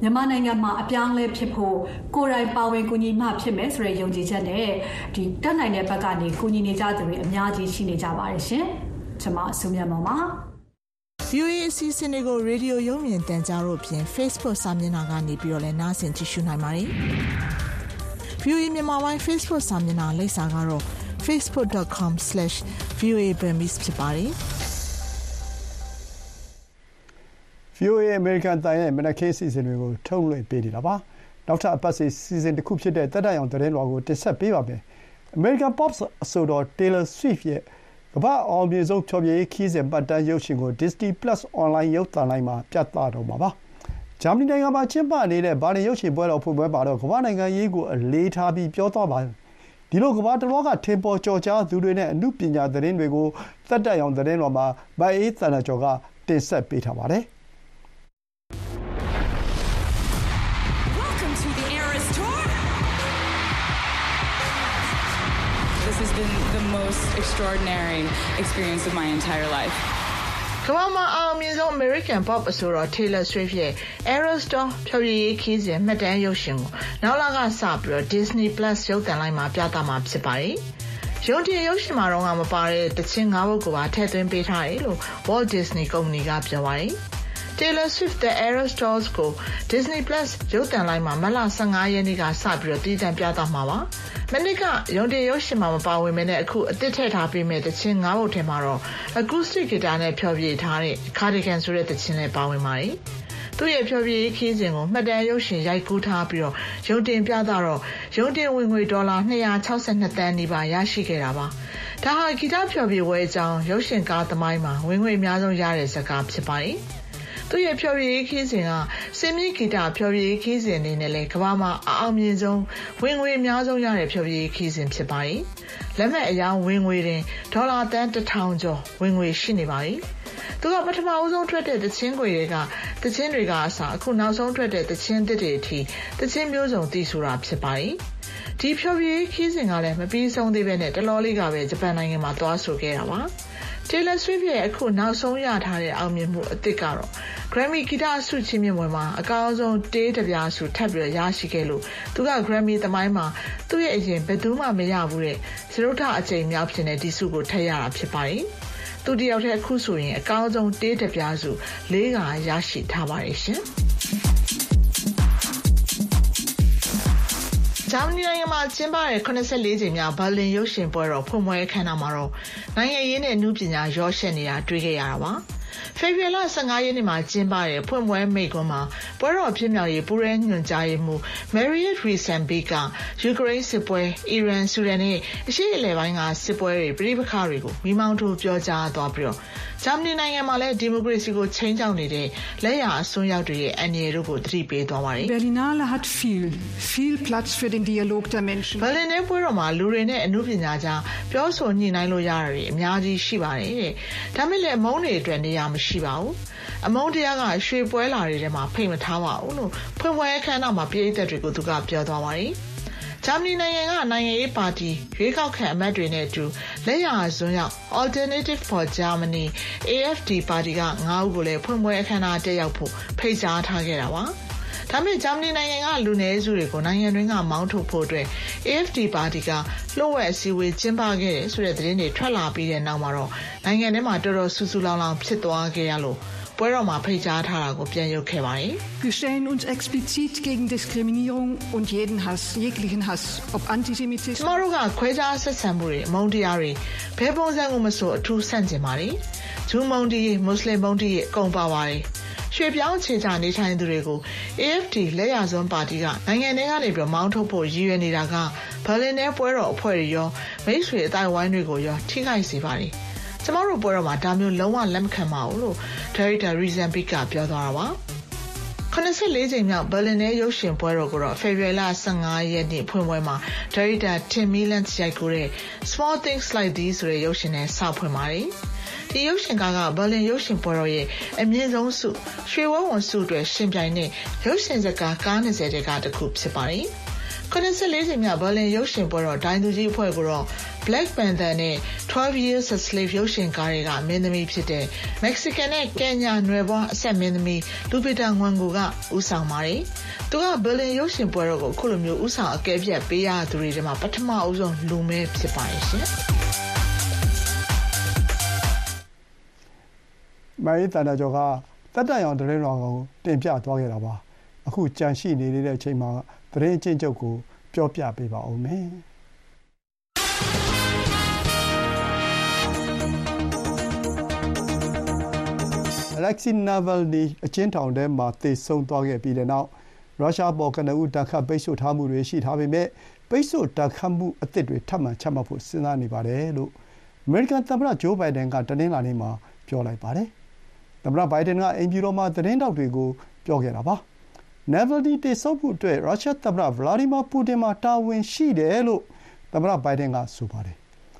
မြန်မာနိုင်ငံမှာအပြောင်းအလဲဖြစ်ဖို့ကိုယ်တိုင်ပါဝင်ကူညီမှဖြစ်မယ်ဆိုတဲ့ယုံကြည်ချက်နဲ့ဒီတက်နိုင်တဲ့ဘက်ကနေကူညီနေကြသူတွေအများကြီးရှိနေကြပါတယ်ရှင်။ကျွန်မအစုမြတ်မောင်ပါ။ VOA အစီအစဉ်တွေကိုရေဒီယိုရုံမြင်တန်ကြားတို့ဖြင့် Facebook စာမျက်နှာကနေပြီးတော့လည်းနားဆင်ကြည့်ရှုနိုင်ပါတယ်။ VOA မြန်မာပိုင်း Facebook စာမျက်နှာလိပ်စာကတော့ facebook.com/voaburmese ဖြစ်ပါတယ်။ VOA American တန်ရဲ့မနက်ခင်းစီစဉ်တွေကိုထုတ်လွှင့်ပေးနေတာပါ။နောက်ထပ်အပတ်စီစီစဉ်တစ်ခုဖြစ်တဲ့တက်တရောင်သတင်းလွှာကိုတင်ဆက်ပေးပါမယ်။ American Pop အဆိုတော် Taylor Swift ရဲ့ကမ္ဘာအောင်မြင်ဆုံးဖျော်ဖြေရေးခီးစဉ်ပတ်တန်းရုပ်ရှင်ကို Disney Plus အွန်လိုင်းရုပ်သံလိုင်းမှာပြသတော့မှာပါ။ဂျာမနီနိုင်ငံမှာကျင်းပနေတဲ့ဘာလင်ရုပ်ရှင်ပွဲတော်ဖွင့်ပွဲမှာတော့ကမ္ဘာ့နိုင်ငံရေးကိုအလေးထားပြီးပြောသွားပါတယ်။ဒီလိုကမ္ဘာတလွှားကထင်ပေါ်ကျော်ကြားသူတွေနဲ့အနုပညာသတင်းတွေကိုသက်တမ်းရောင်သတင်းတော်မှာမအေးသန္တာကျော်ကတင်ဆက်ပေးထားပါတယ်။ extraordinary experience of my entire life. ကမ္ဘာမှာအောင်မြင်ဆုံး American Pop အဆိုတော် Taylor Swift ရဲ့ Eras Tour ဖြော်ပြရေးခီးစဉ်မှတ်တမ်းရုပ်ရှင်ကိုနောက်လကစပြီးတော့ Disney Plus ရုပ်သံလိုင်းမှာပြသမှာဖြစ်ပါတယ်။ရုံတင်ရုပ်ရှင်မှာတော့မပါတဲ့တခြင်း၅ပုဒ်ကိုပါထည့်သွင်းပေးထားတယ်လို့ Walt Disney ကုမ္ပဏီကပြောပါတယ်။ Taylor Swift တဲ့ Eras Tour ကို Disney Plus ရုပ်သံလိုင်းမှာမတ်လ15ရက်နေ့ကစပြီးတော့တည်တံ့ပြသမှာပါ။မနစ်ကရုံတင်ရုပ်ရှင်မှာမပါဝင်မဲနဲ့အခုအသစ်ထည့်ထားပေးမဲ့တခြင်း၅ပုဒ်ထဲမှာတော့ acoustic guitar နဲ့ဖျော်ဖြေထားတဲ့ Cardigan ဆိုတဲ့တခြင်းလည်းပါဝင်ပါတယ်။သူ့ရဲ့ဖျော်ဖြေရေးခီးစဉ်ကိုမှတ်တမ်းရုပ်ရှင်ရိုက်ကူးထားပြီးတော့ရုံတင်ပြသတော့ရုံတင်ဝင်ငွေဒေါ်လာ262သန်းနီးပါးရရှိခဲ့တာပါ။ဒါဟာဂီတဖျော်ဖြေပွဲအကြောင်းရုပ်ရှင်ကားသမိုင်းမှာဝင်ငွေအများဆုံးရတဲ့ဇာတ်ကားဖြစ်ပါတယ်။ သူ့ရဲ့ဖျော်ဖြေရေးခီးစဉ်ကစင်မြင့်ဂီတဖျော်ဖြေရေးခီးစဉ်အနေနဲ့လည်းကမ္ဘာမှာအအောင်မြင်ဆုံးဝင်ငွေအများဆုံးရတဲ့ဖျော်ဖြေရေးခီးစဉ်ဖြစ်ပါတယ်။လက်မှတ်အယောင်ဝင်ငွေတင်ဒေါ်လာတန်းတစ်ထောင်ကျော်ဝင်ငွေရှိနေပါတယ်။သူကပထမအဆုံးထွက်တဲ့တချင်းခွေတွေကတချင်းတွေကအစအခုနောက်ဆုံးထွက်တဲ့တချင်းတစ်တွေအထိတချင်းမျိုးစုံတည်ဆိုတာဖြစ်ပါတယ်။ဒီဖြောပြရေးခီးစဉ်ကလည်းမပြီးဆုံးသေးပဲနဲ့တလောလေးကပဲဂျပန်နိုင်ငံမှာသွားဆိုခဲ့တာပါ။ Taylor Swift ရဲ့အခုနောက်ဆုံးရထားတဲ့အောင်မြင်မှုအသစ်ကတော့ Grammy ဂီတဆုချီးမြှင့်ပွဲမှာအကောင်းဆုံးတေးတပြားဆုထပ်ပြီးရရှိခဲ့လို့သူက Grammy သမိုင်းမှာသူ့ရဲ့အရင်ဘယ်သူမှမရဘူးတဲ့စရုပ်ထအကြိမ်မြောက်ဖြစ်နေဒီဆုကိုထပ်ရတာဖြစ်ပါတယ်။သူတယောက်တည်းအခုဆိုရင်အကောင်းဆုံးတေးတပြားဆု၄ကရရှိထားပါတယ်ရှင်။ ဂျာမနီနိုင်ငံမှာကျင်းပတဲ့84ကြိမ်မြောက်ဘာလင်ရုပ်ရှင်ပွဲတော် ဖွင့်ပွဲအခမ်းအနားမှာတော့ နိုင်ငံရေးနဲ့နုပညာရောရှက်နေတာ တွေ့ခဲ့ရတာပါ။ဖေဖော်ဝါရီ15ရက်နေ့မှာ ကျင်းပတဲ့ ဖွင့်ပွဲမိန့်ခွန်းမှာ ပွဲတော်ဖြစ်မြောက်ရေး ပူးရဲညွှန်ကြားရေးမှူး Marriott Reisenbeek ကယူကရိန်းစစ်ပွဲ၊အီရန်၊ဆူဒန်နဲ့ အရှေ့အလယ်ပိုင်းက စစ်ပွဲတွေ ပဋိပက္ခတွေကို မီးမောင်းထိုး ပြောကြားသွားပြီးဂျာမနီနိုင်ငံမှာလည်း ဒီမိုကရေစီကို ခြိမ်းခြောက်နေတဲ့ လက်ယာအစွန်းရောက်တွေရဲ့ အန္တရာယ်တို့ကို သတိပေးသွားပါတယ်။ Berlinale hat viel, viel Platz für den Dialog der Menschen. ဘလင်နယ်ပွဲတော်မှာ လူတွေနဲ့အမှုပညာကြား ပြောဆိုညှိနှိုင်းလို့ရတာတွေ အများကြီးရှိပါတယ်တဲ့။ဒါမဲ့လည်း အမုန်းတွေအတွက် နေရာမရှိပါဘူး။အမုန်းတရားက ရွှေပွဲလာတွေထဲမှာ ဖိတ်မထားပါဘူး လို့ ဖွင့်ပွဲအခမ်းအနားမှာပြည်သက်တွေကို သူက ပြောသွားပါတယ်။ ဂျာမနီနိုင်ငံကနိုင်ငံရေးပါတီရွေးကောက်ခံအမတ်တွေနဲ့အတူလက်ရဇွန်းရောက် Alternative for Germany AFD ပါတီက9ဦးကိုလည်းဖွင့်ပွဲအခမ်းအနားတက်ရောက်ဖို့ဖိတ်ကြားထားခဲ့တာပါ။ ဒါမဲ့ဂျာမနီနိုင်ငံကလူနည်းစုတွေကိုနိုင်ငံတွင်းကမောင်းထုတ်ဖို့အတွက် AFD ပါတီကလှုပ်ဝက်အစည်းအဝေးကျင်းပခဲ့တယ်ဆိုတဲ့သတင်းတွေထွက်လာပြီးတဲ့နောက်မှာတော့နိုင်ငံထဲမှာတော်တော်ဆူဆူလောင်လောင်ဖြစ်သွားခဲ့ရလို့ပွဲတော်မှာဖိတ်ကြားထားတာကိုပြန်ရုပ်ခဲ့ပါတယ်။ Wir stellen uns explizit gegen Diskriminierung und jeden Hass, jeglichen Hass, ob Antisemitismus ကျမတို့ကခွဲခြားဆက်ဆံမှုတွေအမုန်းတရားတွေဘယ်ပုံစံကိုမဆိုအထူးဆန့်ကျင်ပါတယ်။ဂျူးမုန်းတီးမွတ်စလင်မုန်းတီးအကုန်ပါပါတယ်။ ရွှေပြောင်းခြေချနေထိုင်သူတွေကို AFD လက်ရစွန်းပါတီကနိုင်ငံထဲကနေပြီးမောင်းထုတ်ဖို့ရည်ရွယ်နေတာကဘာလင်နယ်ပွဲတော်အဖွဲ့တွေရောမိတ်ဆွေအတိုင်းဝိုင်းတွေကိုရောထိခိုက်စေပါတယ်။ကျမတို့ပွဲတော်မှာဒါမျိုးလုံးဝလက်မခံပါဘူးလို့ဒါရိုက်တာရီဇန်ဘစ်ကပြောသွားတာပါ84ကြိမ်မြောက်ဘယ်လင်နယ်ရုပ်ရှင်ပွဲတော်ကိုတော့ဖေဖော်ဝါရီလ15ရက်နေ့ဖွင့်ပွဲမှာဒါရိုက်တာတင်မီလန်ရိုက်ကူတဲ့ Small Things Like These ဆိုတဲ့ရုပ်ရှင်နဲ့စဖွင့်ပါတယ်။ ဒီရုပ်ရှင်ကားကဘယ်လင်ရုပ်ရှင်ပွဲတော်ရဲ့အမြင့်ဆုံးဆုရွှေဝဝန်ဆုအတွက်ရှင်ပြိုင်တဲ့ရုပ်ရှင်ဇာတ်ကားကား20တဲကတစ်ခုဖြစ်ပါတယ်။84ကြိမ်မြောက်ဘာလင်ရုပ်ရှင်ပွဲတော်ဒိုင်းသူကြီးအဖွဲ့ကိုတော့ Black Panther နဲ့12 Years a Slave ရုပ်ရှင်ကားတွေကမင်းသမီးဖြစ်တဲ့ Mexican နဲ့ Kenya နွယ်ဖွားအဆက်မင်းသမီးလူပီတာငွန်ကိုကဦးဆောင်ပါတယ်။သူကဘလင်ရုပ်ရှင်ပွဲတော်ကိုအခုလိုမျိုးဦးဆောင်အကဲဖြတ်ပေးရသူတွေထဲမှာပထမအဦးဆုံးလူမဲဖြစ်ပါရဲ့ရှင်။ မိုင်းတန်တာကျော်ကတက်တန်အောင်တရင်တော်ကိုတင်ပြသွားခဲ့တာပါ။အခုကြံရှိနေတဲ့အချိန်မှာသတင်းချင်းချုပ်ကိုပြောပြပေးပါဦးမယ်။ Alexei Navalny အကျဉ်းထောင်ထဲမှာသေဆုံးသွားခဲ့ပြီးတဲ့နောက်ရုရှားအပေါ်ကနဦးဒဏ်ခတ်ပိတ်ဆို့ထားမှုတွေရှိထားပေမဲ့ပိတ်ဆို့ဒဏ်ခတ်မှုအသစ်တွေထပ်မံချမှတ်ဖို့စဉ်းစားနေပါတယ်လို့အမေရိကန်သမ္မတဂျိုးဘိုင်ဒန်ကတနင်္လာနေ့မှာပြောလိုက်ပါတယ်။ သမ္မတဘိုင်ဒန်ကအိမ်ဖြူတော်မှာသတင်းထောက်တွေကိုပြောခဲ့တာပါ။ Navalny သေဆုံးမှုအတွက်ရုရှားသမ္မတဗလာဒီမာပူတင်မှာတာဝန်ရှိတယ်လို့သမ္မတဘိုင်ဒန်ကဆိုပါတယ်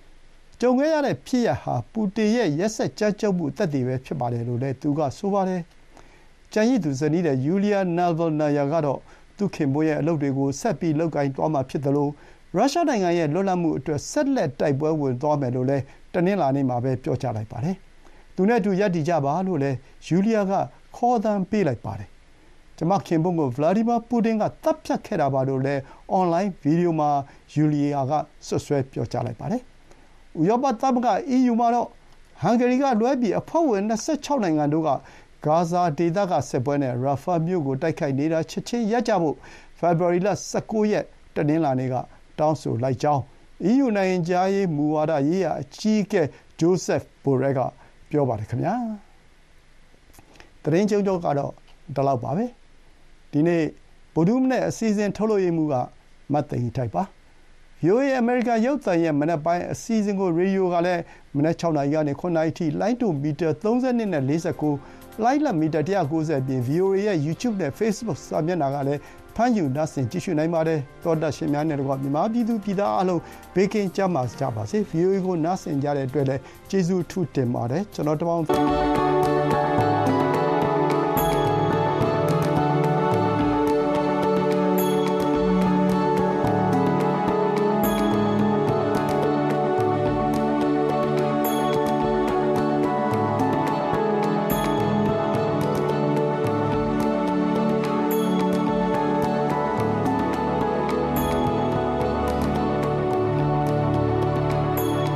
။ကြုံခဲ့ရတဲ့ဖြစ်ရပ်ဟာပူတင်ရဲ့ရက်စက်ကြမ်းကြုတ်မှုသက်သေပဲဖြစ်ပါတယ်လို့လည်းသူကဆိုပါတယ်။ကျန်ရစ်သူဇနီးတဲ့ယူလီယာနာဗယ်နာယာကတော့သူခင်ပွန်းရဲ့အလုပ်တွေကိုဆက်ပြီးလုပ်ကိုင်သွားမှာဖြစ်တယ်လို့ရုရှားနိုင်ငံရဲ့လွတ်လပ်မှုအတွက်ဆက်လက်တိုက်ပွဲဝင်သွားမယ်လို့လည်းတနင်္လာနေ့မှာပဲပြောကြားလိုက်ပါတယ်။ သူနဲ့အတူရပ်တည်ကြပါလို့လည်းယူလီယာကခေါ်သံပေးလိုက်ပါတယ်ကျမခင်ပွန်းကိုဗလာဒီမာပူတင်ကသတ်ဖြတ်ခဲ့တာပါလို့လည်းအွန်လိုင်းဗီဒီယိုမှာယူလီယာကစွပ်စွဲပြောကြားလိုက်ပါတယ်။ဥရောပသမဂ္ဂ EU မှာတော့ဟန်ဂေရီကလွဲပြီးအဖွဲ့ဝင်26နိုင်ငံတို့ကဂါဇာဒေသကစစ်ပွဲနဲ့ရာဖာမြို့ကိုတိုက်ခိုက်နေတာချက်ချင်းရပ်ကြဖို့ဖေဖော်ဝါရီလ19ရက်တနင်္လာနေ့ကတောင်းဆိုလိုက်ကြောင်း EU နိုင်ငံခြားရေးမူဝါဒရေးရာအကြီးအကဲဂျိုးဆက်ဘိုရက်က ပြောပါတယ်ခင်ဗျာ။သတင်းကျုံကျော်ကတော့ဒီလောက်ပါပဲ။ဒီနေ့ဗုဒ္ဓဟူးမနက်အစီအစဉ်ထုတ်လုပ်ရေးမှူးကမသိင်ထိုက်ပါ။ VOA အမေရိကန်ရုပ်သံရဲ့မနက်ပိုင်းအစီအစဉ်ကိုရေဒီယိုကလည်းမနက်6နာရီကနေ9နာရီထိလိုင်းတူမီတာ32နဲ့49လိုင်းလမီတာ190ပြင် VOA ရဲ့ YouTube နဲ့ Facebook စာမျက်နှာကလည်း ဖမ်းယူနားဆင်ကြည့်ရှုနိုင်ပါတယ်တောဒတ်ရှင်များနဲ့တကွမြန်မာပြည်သူပြည်သားအလုံးဘေးကင်းကြပါကြပါစေ VOA ကိုနားဆင်ကြတဲ့အတွက်လည်းကျေးဇူးထူးတင်ပါတယ်ကျွန်တော်တမောင်း